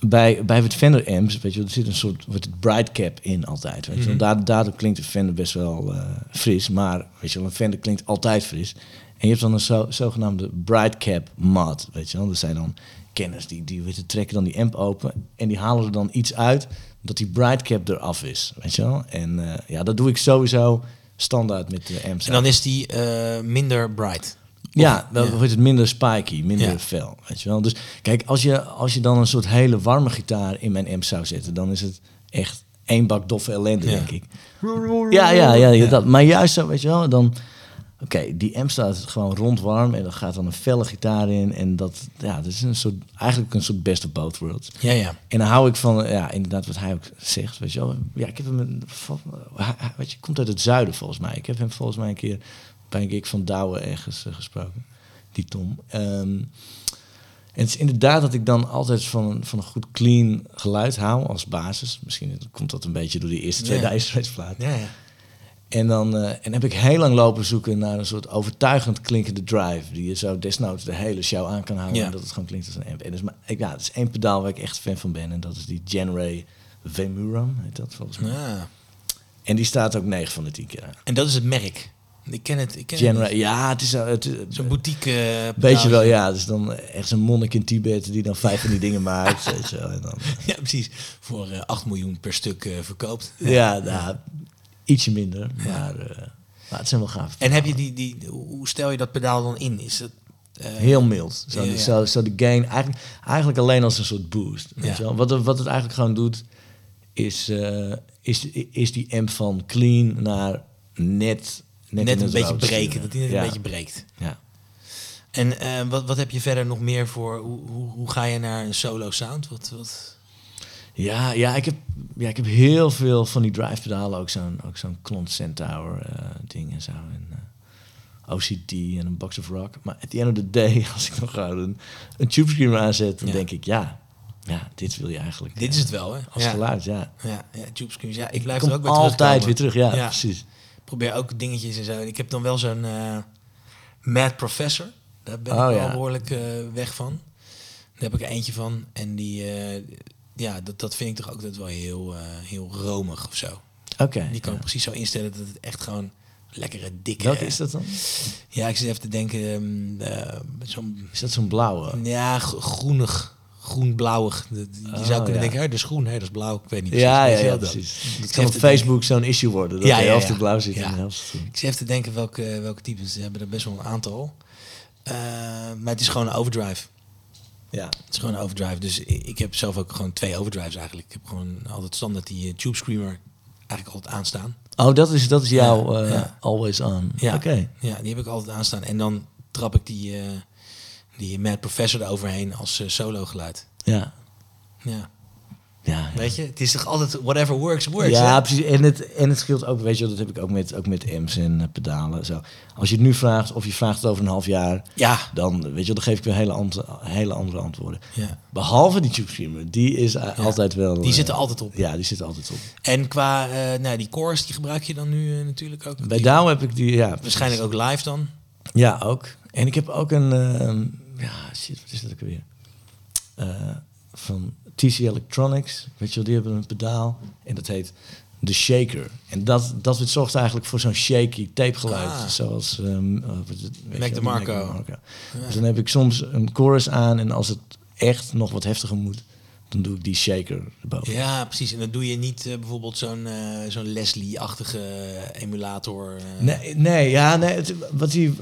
Bij, bij het Fender amps, weet je, er zit een soort wordt het bright cap in altijd, weet je. Mhm. Daar, daardoor klinkt de Fender best wel eh, fris, maar weet je, wel, een Fender klinkt altijd fris. En je hebt dan een zo, zogenaamde bright cap mod, weet je wel. Dat zijn dan kenners die, die weet je, trekken dan die amp open en die halen er dan iets uit dat die bright cap eraf is, weet je wel. En eh, ja, dat doe ik sowieso standaard met de amps. En dan is die eh, minder bright. Ja, dan ja. wordt het minder spiky, minder Ja. fel, weet je wel. Dus kijk, als je, als je dan een soort hele warme gitaar in mijn amp zou zetten, dan is het echt één bak doffe ellende, Ja. denk ik. Ja, ja, ja. Dat, maar juist zo, weet je wel, dan oké, die amp staat gewoon rondwarm en er gaat dan een felle gitaar in. En dat, ja, dat is een soort, eigenlijk een soort best of both worlds. Ja, ja. En dan hou ik van, ja, inderdaad wat hij ook zegt, weet je wel. Ja, ik heb hem, een- weet je, komt uit het zuiden volgens mij. Ik heb hem volgens mij een keer een gig van Douwe ergens eh, gesproken, die Tom. Ehm, en het is inderdaad dat ik dan altijd van, van een goed clean geluid hou als basis. Misschien komt dat een beetje door die eerste twee Ja. Platen. ja, ja. En dan eh, en heb ik heel lang lopen zoeken naar een soort overtuigend klinkende drive. Die je zo desnoods de hele show aan kan houden. Ja. En dat het gewoon klinkt als een amp. En is, maar, ik, ja, dat is één pedaal waar ik echt fan van ben. En dat is die Genray Vemuram, heet dat volgens mij. Ah. En die staat ook 9 van de 10 keer aan. En dat is het merk. Ik ken het. Ik ken het ja, het is eh, het, Zo'n boutique. eh, Beetje pedaaltje. wel, ja. Dus dan echt een monnik in Tibet die dan vijf van die dingen maakt. weet je wel. En dan, Ja, precies. Voor eh 8 miljoen per stuk eh, verkoopt. ja, nou, ietsje minder. Maar, eh, maar het zijn wel gaaf. En heb je die, die, hoe stel je dat pedaal dan in? Is het eh, Heel mild. Zo, Ja, ja. Zo, zo de gain, eigenlijk, eigenlijk alleen als een soort boost. Weet Ja. je wel? Wat, het- wat het eigenlijk gewoon doet, is, eh, is, is die amp van clean naar net... Net, een beetje breken? Dat die net ja. een beetje breekt. Ja. En eh, wat, wat heb je verder nog meer voor? Hoe, hoe, hoe ga je naar een solo sound? Wat, wat? Ja, ja, ik heb, ja, ik heb heel veel van die drive pedalen. Ook zo'n ook zo'n Klont Centaur eh, ding en zo. En, eh, OCD en een Box of Rock. Maar at the end of the day, als ik nog een, een tube screamer aanzet, dan Ja. denk ik, ja, ja, dit wil je eigenlijk. Dit is het wel, hè? Als ja. geluid, ja. Ja, ja, tube. Ja, ik blijf er ook bij altijd weer terug, Ja. precies. Probeer ook dingetjes en zo. En ik heb dan wel zo'n eh, Mad Professor. Daar ben Oh, ik wel ja. behoorlijk eh, weg van. Daar heb ik eentje van. En die, eh, ja, dat, dat vind ik toch ook dat wel heel, heel romig of zo. Oké. Die kan ja. ik precies zo instellen dat het echt gewoon lekkere, dikke... Welke is dat dan? Ja, ik zit even te denken. eh, zo'n Is dat zo'n blauwe? ja, gro- groenig, groen-blauwig. Je Oh, zou kunnen ja. denken, hè, dat is groen, hè, dat is blauw. Ik weet niet Ja, precies. ja, ja, precies. Het kan op Facebook zo'n issue worden. Dat Ja, de ja, helft blauw zit en de helft. Ik zit even te denken welke, welke types. Ze hebben er best wel een aantal. Eh, maar het is gewoon een overdrive. Ja. Het is gewoon een overdrive. Dus ik heb zelf ook gewoon twee overdrives eigenlijk. Ik heb gewoon altijd standaard die eh, Tube Screamer eigenlijk altijd aanstaan. Oh, dat is, dat is jouw eh, always on. Ja. Oké. Ja, die heb ik altijd aanstaan. En dan trap ik die, die Mad Professor eroverheen als eh, solo geluid. Ja. Ja. Ja. Weet je, het is toch altijd whatever works, works. ja, hè? precies. En het, en het scheelt ook, weet je, wel, dat heb ik ook met, ook met amps en eh, pedalen. Zo. Als je het nu vraagt of je vraagt het over een half jaar, Ja. dan, weet je, dan geef ik weer hele, ant- hele andere antwoorden. ja. Behalve die tube die is eh, altijd wel. Die zit er altijd op. Ja, die zit er altijd op. En qua, eh, nou, die chorus, die gebruik je dan nu natuurlijk ook. Bij Douw heb ik die, ja. Waarschijnlijk ook live dan. Ja, ook. En ik heb ook een, ehm, ja, shit, wat is dat ook weer? Eh, van TC Electronics, weet je wel, die hebben een pedaal en dat heet de Shaker. En dat, dat zorgt eigenlijk voor zo'n shaky tapegeluid, Ah. zoals? Weet Mac de Marco. Dus dan heb ik soms een chorus aan en als het echt nog wat heftiger moet, dan doe ik die Shaker erboven. Ja, precies. En dan doe je niet eh, bijvoorbeeld zo'n zo'n Leslie-achtige emulator. Nee, nee, ja, nee. Het, wat die,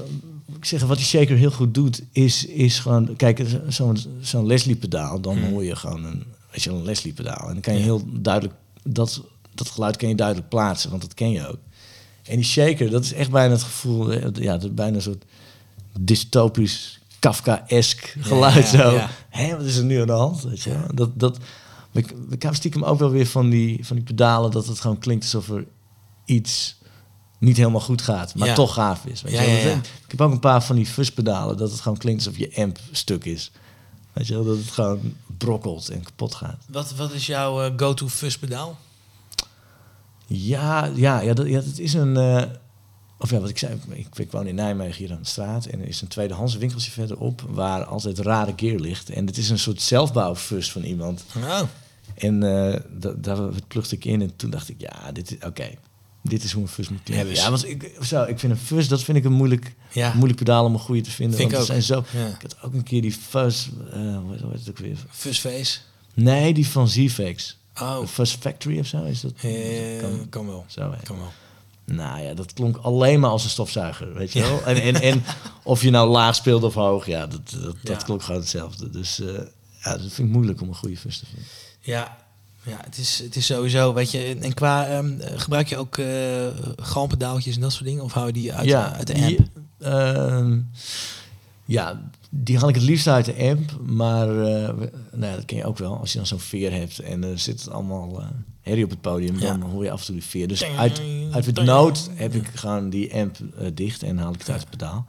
ik zeg, wat die shaker heel goed doet, is, is gewoon, kijk, zo'n zo'n Leslie-pedaal, dan hoor je gewoon een, weet je, een Leslie-pedaal. En dan kan je heel duidelijk, dat, dat geluid kan je duidelijk plaatsen, want dat ken je ook. En die shaker, dat is echt bijna het gevoel, eh, ja, dat is bijna een soort dystopisch, Kafka-esk geluid. ja, zo. ja. Hé, wat is er nu aan de hand? Weet je? wel? Dat, dat, we, we gaan stiekem ook wel weer van die, van die pedalen, dat het gewoon klinkt alsof er iets niet helemaal goed gaat, maar Ja. toch gaaf is. Weet Ja, je ja, ja. Ik heb ook een paar van die fuzzpedalen dat het gewoon klinkt alsof je amp stuk is. Weet je wel, dat het gewoon brokkelt en kapot gaat. Wat, wat is jouw eh, go-to fuzz pedaal? Ja, ja, ja, dat, ja, dat is een... eh, of ja, wat ik zei, ik, ik woon in Nijmegen hier aan de straat en er is een tweedehands winkeltje verderop waar altijd rare gear ligt. En het is een soort zelfbouwfus van iemand. Oh, En eh, da- daar plugde ik in en toen dacht ik, ja, dit is oké. Dit is hoe een fus moet klinken. Ja, dus- Ja, want ik, zo, ik vind een fus, dat vind ik een moeilijk, Ja. moeilijk pedaal om een goede te vinden. Vind ik want er ook. zijn zo, Ja. Ik had ook een keer die fuzz, eh hoe heet- het ook weer? fuzzface. Nee, die van Z-Fax. Oh, Fuzz Factory of zo is dat? kan, kan wel. zo. Kan wel. Nou ja, dat klonk alleen maar als een stofzuiger, weet je wel? En, en, en of je nou laag speelde of hoog, ja, dat, dat, klonk gewoon hetzelfde. Dus eh, ja, dat vind ik moeilijk om een goede fuzz te vinden. Ja, Ja, het is, het is sowieso, weet je, en qua, ehm, eh, gebruik je ook eh galmpedaaltjes en dat soort dingen? Of hou je die uit, uit de die, amp? ehm, ja, die haal ik het liefst uit de amp. Maar we- nou, ja, dat ken je ook wel. Als je dan zo'n veer hebt en er zit het allemaal eh herrie op het podium, Ja. dan hoor je af en toe die veer. Dus uit, uit het nood heb ik gewoon die amp dicht en haal ik het uit het pedaal.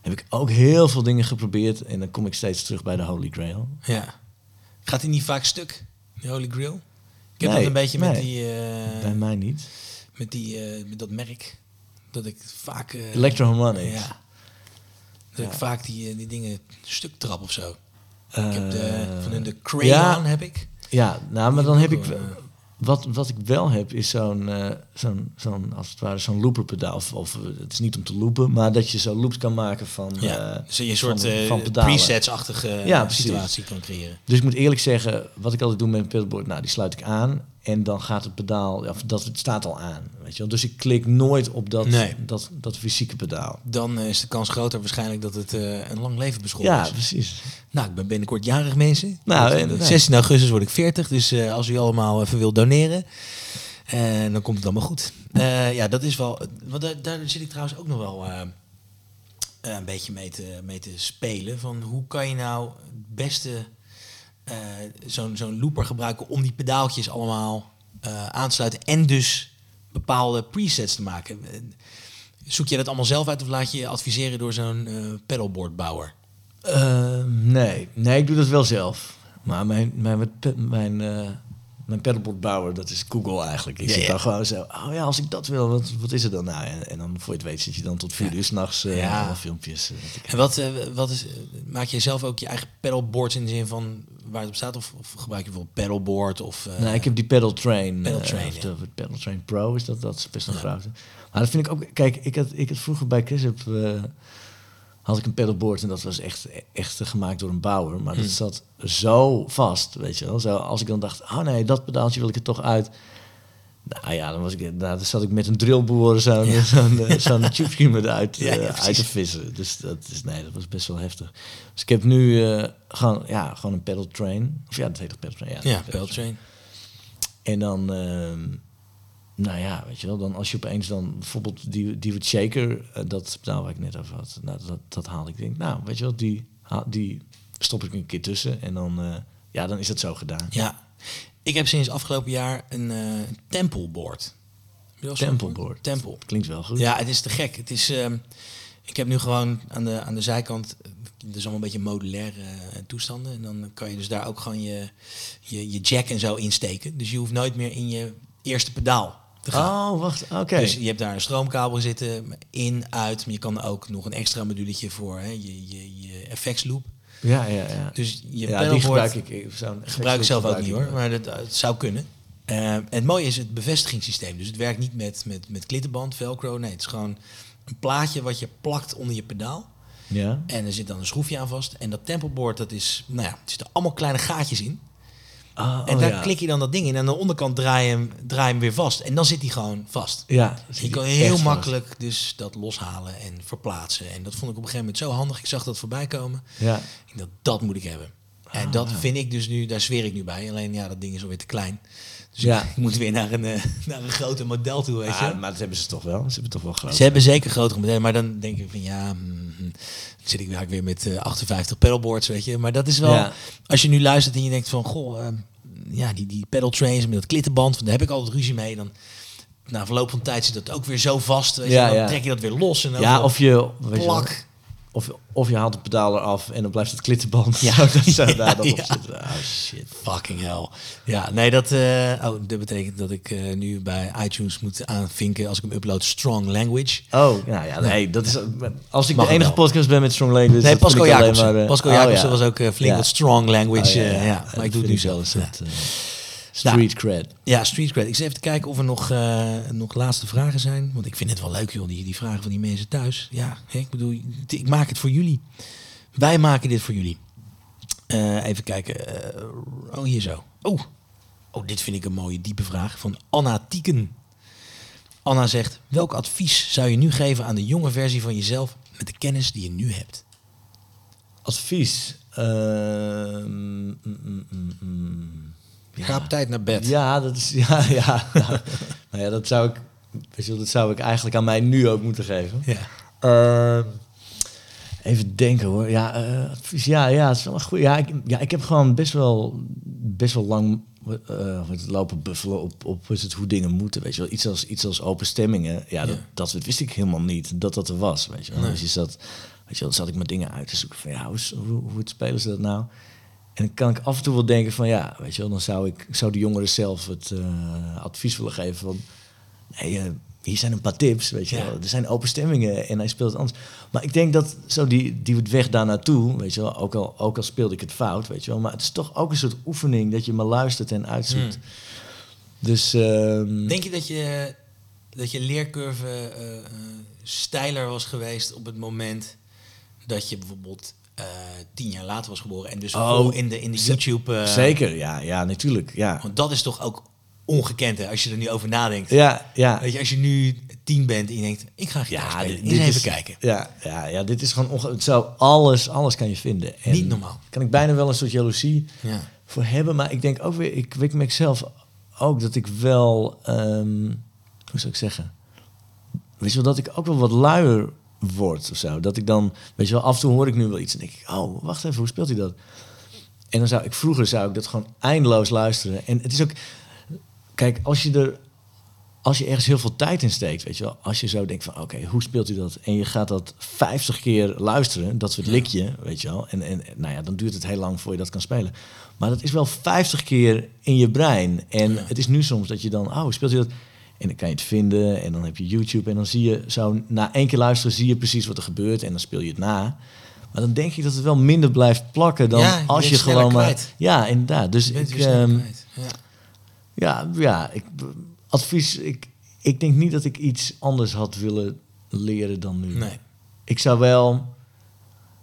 Heb ik ook heel veel dingen geprobeerd en dan kom ik steeds terug bij de Holy Grail. Ja. Gaat hij niet vaak stuk, die Holy Grail? Ik heb Nee, dat een beetje met die, eh, bij mij niet. met die, eh, met dat merk, dat ik vaak... Electroharmonics. Ja. Dat ik vaak die, die dingen stuk trap of zo. Ik heb de, van hun de Crayon ja. heb ik. Ja, nou, maar dan heb heb ik Wat, wat ik wel heb, is zo'n, eh, zo'n, zo'n als het ware, zo'n looperpedaal. Of, of het is niet om te loopen, maar dat je zo loops kan maken van, Ja. eh, dus je een soort van, eh, van presets-achtige Ja, situatie kan creëren. Dus ik moet eerlijk zeggen, wat ik altijd doe met een pedalboard, nou, die sluit ik aan. En dan gaat het pedaal, ja, of dat het staat al aan. Weet je wel? Dus ik klik nooit op dat, Nee. dat, dat fysieke pedaal. Dan is de kans groter waarschijnlijk dat het eh, een lang leven beschot Ja, is. precies. Nou, ik ben binnenkort jarig, mensen. Nou, inderdaad. 16 augustus word ik 40. Dus eh, als u allemaal even wilt doneren, eh, dan komt het allemaal goed. Ja, dat is wel... Want daar, daar zit ik trouwens ook nog wel een beetje mee te, mee te spelen. Van hoe kan je nou het beste eh, zo'n zo'n looper gebruiken om die pedaaltjes allemaal eh, aan te sluiten. En dus bepaalde presets te maken. Zoek je dat allemaal zelf uit of laat je je adviseren door zo'n eh pedalboardbouwer? Eh, nee. nee, ik doe dat wel zelf. Maar mijn, mijn, mijn, mijn pedalboardbouwer, dat is Google eigenlijk. Ik Ja, zit ja. dan gewoon zo, oh ja, als ik dat wil, wat, wat is het dan nou? En, en dan voor je het weet zit je dan tot vier Ja. uur s'nachts uh, filmpjes. En wat, wat is, maak je zelf ook je eigen pedalboards in de zin van waar het op staat? Of, of gebruik je bijvoorbeeld pedalboard? Of, nou, ik heb die Pedal Train. Pedal eh, Train, ja. de Pedal Train Pro is dat, dat is best een grote. Maar dat vind ik ook, kijk, ik had, ik had vroeger bij Chris heb, eh, had ik een pedalboard en dat was echt, echt gemaakt door een bouwer. Maar Hmm. dat zat zo vast, weet je wel. Zo, als ik dan dacht, oh nee, dat pedaaltje wil ik er toch uit. Nou ja, dan, was ik, nou, dan zat ik met een drillboor zo'n zo'n zo'n tube eruit, Ja, ja, eh, uit te vissen. Dus dat, is, nee, dat was best wel heftig. Dus ik heb nu eh, gewoon, ja, gewoon een pedal train. Of ja, dat heet toch pedal train? Ja, ja, pedal train. En dan, ehm, nou ja, weet je wel, dan als je opeens dan bijvoorbeeld die, die wat shaker, eh, dat pedaal waar ik net over had, nou, dat, dat haalde ik. denk, nou, weet je wel, die, die stop ik een keer tussen en dan, ja, dan is het zo gedaan. Ja. Ik heb sinds afgelopen jaar een eh eens van Templeboard. gehoord? Tempel. Klinkt wel goed. Ja, het is te gek. Het is, ehm, ik heb nu gewoon aan de, aan de zijkant, eh, dus allemaal een beetje modulaire eh, toestanden. En dan kan je dus daar ook gewoon je, je, je jack en zo insteken. Dus je hoeft nooit meer in je eerste pedaal te gaan. Oh, wacht, oké. Dus je hebt daar een stroomkabel zitten, in, uit. Maar je kan ook nog een extra moduletje voor hè, je, je, je effectsloop. Ja, ja, ja. Dus je ja, die gebruik ik. ik zo'n gebruik ik zelf ook niet hoor, maar dat, het zou kunnen. Eh, en het mooie is het bevestigingssysteem. Dus het werkt niet met, met, met klittenband, velcro. Nee, het is gewoon een plaatje wat je plakt onder je pedaal. Ja. En er zit dan een schroefje aan vast. En dat tempelboard, dat is, nou ja, er zitten allemaal kleine gaatjes in. Ah, En oh, daar ja. klik je dan dat ding in. En aan de onderkant draai je hem, draai je hem weer vast. En dan zit hij gewoon vast. Ja, En je kan heel vast. makkelijk dus dat loshalen en verplaatsen. En dat vond ik op een gegeven moment zo handig. Ik zag dat voorbij komen. Ja. Ik dacht, dat moet ik hebben. En Ah, dat ja. vind ik dus nu, daar zweer ik nu bij. Alleen ja, dat ding is alweer te klein. Dus Ja. ik moet weer naar een, eh, naar een groter model toe, weet je. Ah, maar dat hebben ze toch wel. Ze hebben toch wel groot. Ze hebben zeker grotere modellen, maar dan denk ik van ja, mm, dan zit ik daar weer met eh, 58 pedalboards, weet je. Maar dat is wel, Ja. als je nu luistert en je denkt van, goh, eh, ja, die, die pedal trains met dat klittenband, daar heb ik altijd ruzie mee. Dan na verloop van tijd zit dat ook weer zo vast, weet je. Ja, dan trek je dat weer los en Ja, of je, plak. Of, of je haalt het pedaal eraf en dan blijft het klittenband Ja. zo, dat zo Ja, daar dan op zitten. Oh shit. Fucking hell. Ja, nee, dat, eh, oh, dat betekent dat ik eh, nu bij iTunes moet aanvinken als ik hem upload strong language. Oh, ja, ja, nee, dat is... Als ik Mag de enige wel. podcast ben met Strong Language... Nee, Pascal Jacobsen. maar, Pascal Jacobsen ja. was ook flink wat strong language. Oh, ja, maar ik doe het nu wel Ja. street cred. Ja, street cred. Ik zit even te kijken of er nog, eh, nog laatste vragen zijn. Want ik vind het wel leuk, joh, die, die vragen van die mensen thuis. Ja, hè, ik bedoel, ik maak het voor jullie. Wij maken dit voor jullie. Eh, even kijken. eh, oh, hier zo. Oh. oh, dit vind ik een mooie, diepe vraag van Anna Tieken. Anna zegt, welk advies zou je nu geven aan de jonge versie van jezelf met de kennis die je nu hebt? Advies. Ehm, mm, mm, mm, mm. Ga op tijd naar bed. Ja, dat is. Ja, ja. ja. nou ja, dat zou ik. Weet je, dat zou ik eigenlijk aan mij nu ook moeten geven. Ja. Ehm, even denken hoor. Ja, advies. Ja, ja, het is wel een goeie. Ja, ik, ja, ik heb gewoon best wel, best wel lang het lopen buffelen op, op het, hoe dingen moeten. Weet je wel, iets als, iets als open stemmingen. Ja, dat, Ja. dat wist ik helemaal niet dat dat er was. Weet je wel. Nee. Dus je zat, weet je wel, dan zat ik mijn dingen uit te zoeken van ja, hoe, hoe, hoe spelen ze dat nou? En dan kan ik af en toe wel denken van ja, weet je wel, dan zou ik zou de jongeren zelf het eh, advies willen geven van nee, eh, hier zijn een paar tips, weet je Ja. wel. Er zijn open stemmingen en hij speelt het anders. Maar ik denk dat zo die, die weg daar naartoe, weet je wel, ook al, ook al speelde ik het fout, weet je wel. Maar het is toch ook een soort oefening dat je maar luistert en uitzoekt. Dus ehm, Denk je dat je, dat je leercurve eh, steiler was geweest op het moment dat je bijvoorbeeld eh, tien jaar later was geboren en dus Oh, vol in de, in de YouTube... eh, zeker, ja, ja, natuurlijk, ja. Want dat is toch ook ongekend hè, als je er nu over nadenkt. Ja, ja. Weet je, als je nu tien bent en je denkt, ik ga gitaar Ja, spelen. dit, even is, kijken. Ja, ja, ja, dit is gewoon onge het zou alles, alles kan je vinden. En Niet normaal. Kan ik bijna wel een soort jaloezie Ja. voor hebben, maar ik denk ook weer, ik weet mezelf ook dat ik wel, ehm, hoe zou ik zeggen, weet je wel, dat ik ook wel wat luier word of zo. Dat ik dan, weet je wel, af en toe hoor ik nu wel iets en denk ik, oh, wacht even, hoe speelt hij dat? En dan zou ik, vroeger zou ik dat gewoon eindeloos luisteren. En het is ook, kijk, als je er als je ergens heel veel tijd in steekt, weet je wel, als je zo denkt van, oké, hoe speelt u dat? En je gaat dat 50 keer luisteren, dat soort likje, weet je wel. En, en nou ja, dan duurt het heel lang voor je dat kan spelen. Maar dat is wel 50 keer in je brein. En het is nu soms dat je dan, oh, speelt u dat? En dan kan je het vinden en dan heb je YouTube en dan zie je zo, na één keer luisteren zie je precies wat er gebeurt en dan speel je het na. Maar dan denk ik dat het wel minder blijft plakken dan Ja, je als je gewoon maar... kwijt. Ja, inderdaad. Dus ik, ehm. Ja. ja, ja ik, advies. Ik, ik denk niet dat ik iets anders had willen leren dan nu. Nee. Ik zou wel.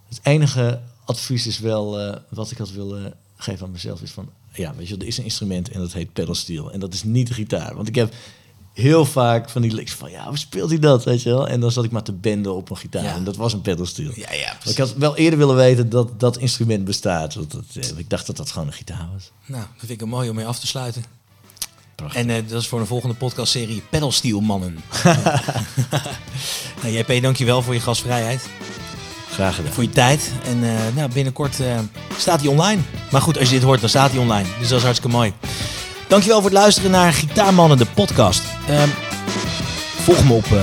Het enige advies is wel eh, wat ik had willen geven aan mezelf is van. Ja, weet je, er is een instrument en dat heet pedalsteel. En dat is niet de gitaar. Want ik heb heel vaak van die licks van ja, hoe speelt hij dat, weet je wel? En dan zat ik maar te benden op een gitaar. Ja. En dat was een pedalsteel. Ja, ja, ik had wel eerder willen weten dat dat instrument bestaat. Want dat, eh, ik dacht dat dat gewoon een gitaar was. Nou, dat vind ik een mooi om mee af te sluiten. Prachtig. En eh, dat is voor een volgende podcastserie Pedalsteel Mannen. nou, JP, dankjewel voor je gastvrijheid. Graag gedaan. Voor je tijd. En eh, nou, binnenkort staat hij online. Maar goed, als je dit hoort, dan staat hij online. Dus dat is hartstikke mooi. Dankjewel voor het luisteren naar Gitaarmannen, de podcast. Ehm, volg me op eh,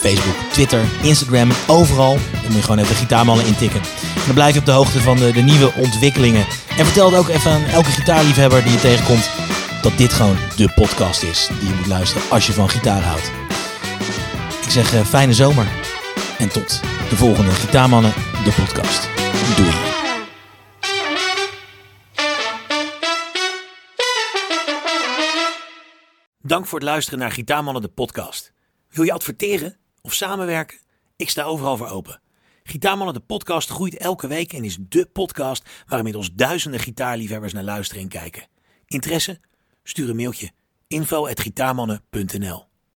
Facebook, Twitter, Instagram en overal. Dan moet je gewoon even Gitaarmannen intikken. En dan blijf je op de hoogte van de, nieuwe ontwikkelingen. En vertel het ook even aan elke gitaarliefhebber die je tegenkomt... dat dit gewoon de podcast is die je moet luisteren als je van gitaar houdt. Ik zeg eh, fijne zomer. En tot de volgende Gitaarmannen, de podcast. Doei. Dank voor het luisteren naar Gitaarmannen, de podcast. Wil je adverteren of samenwerken? Ik sta overal voor open. Gitaarmannen, de podcast groeit elke week en is dé podcast waar inmiddels duizenden gitaarliefhebbers naar luisteren en kijken. Interesse? Stuur een mailtje. info@gitaarmannen.nl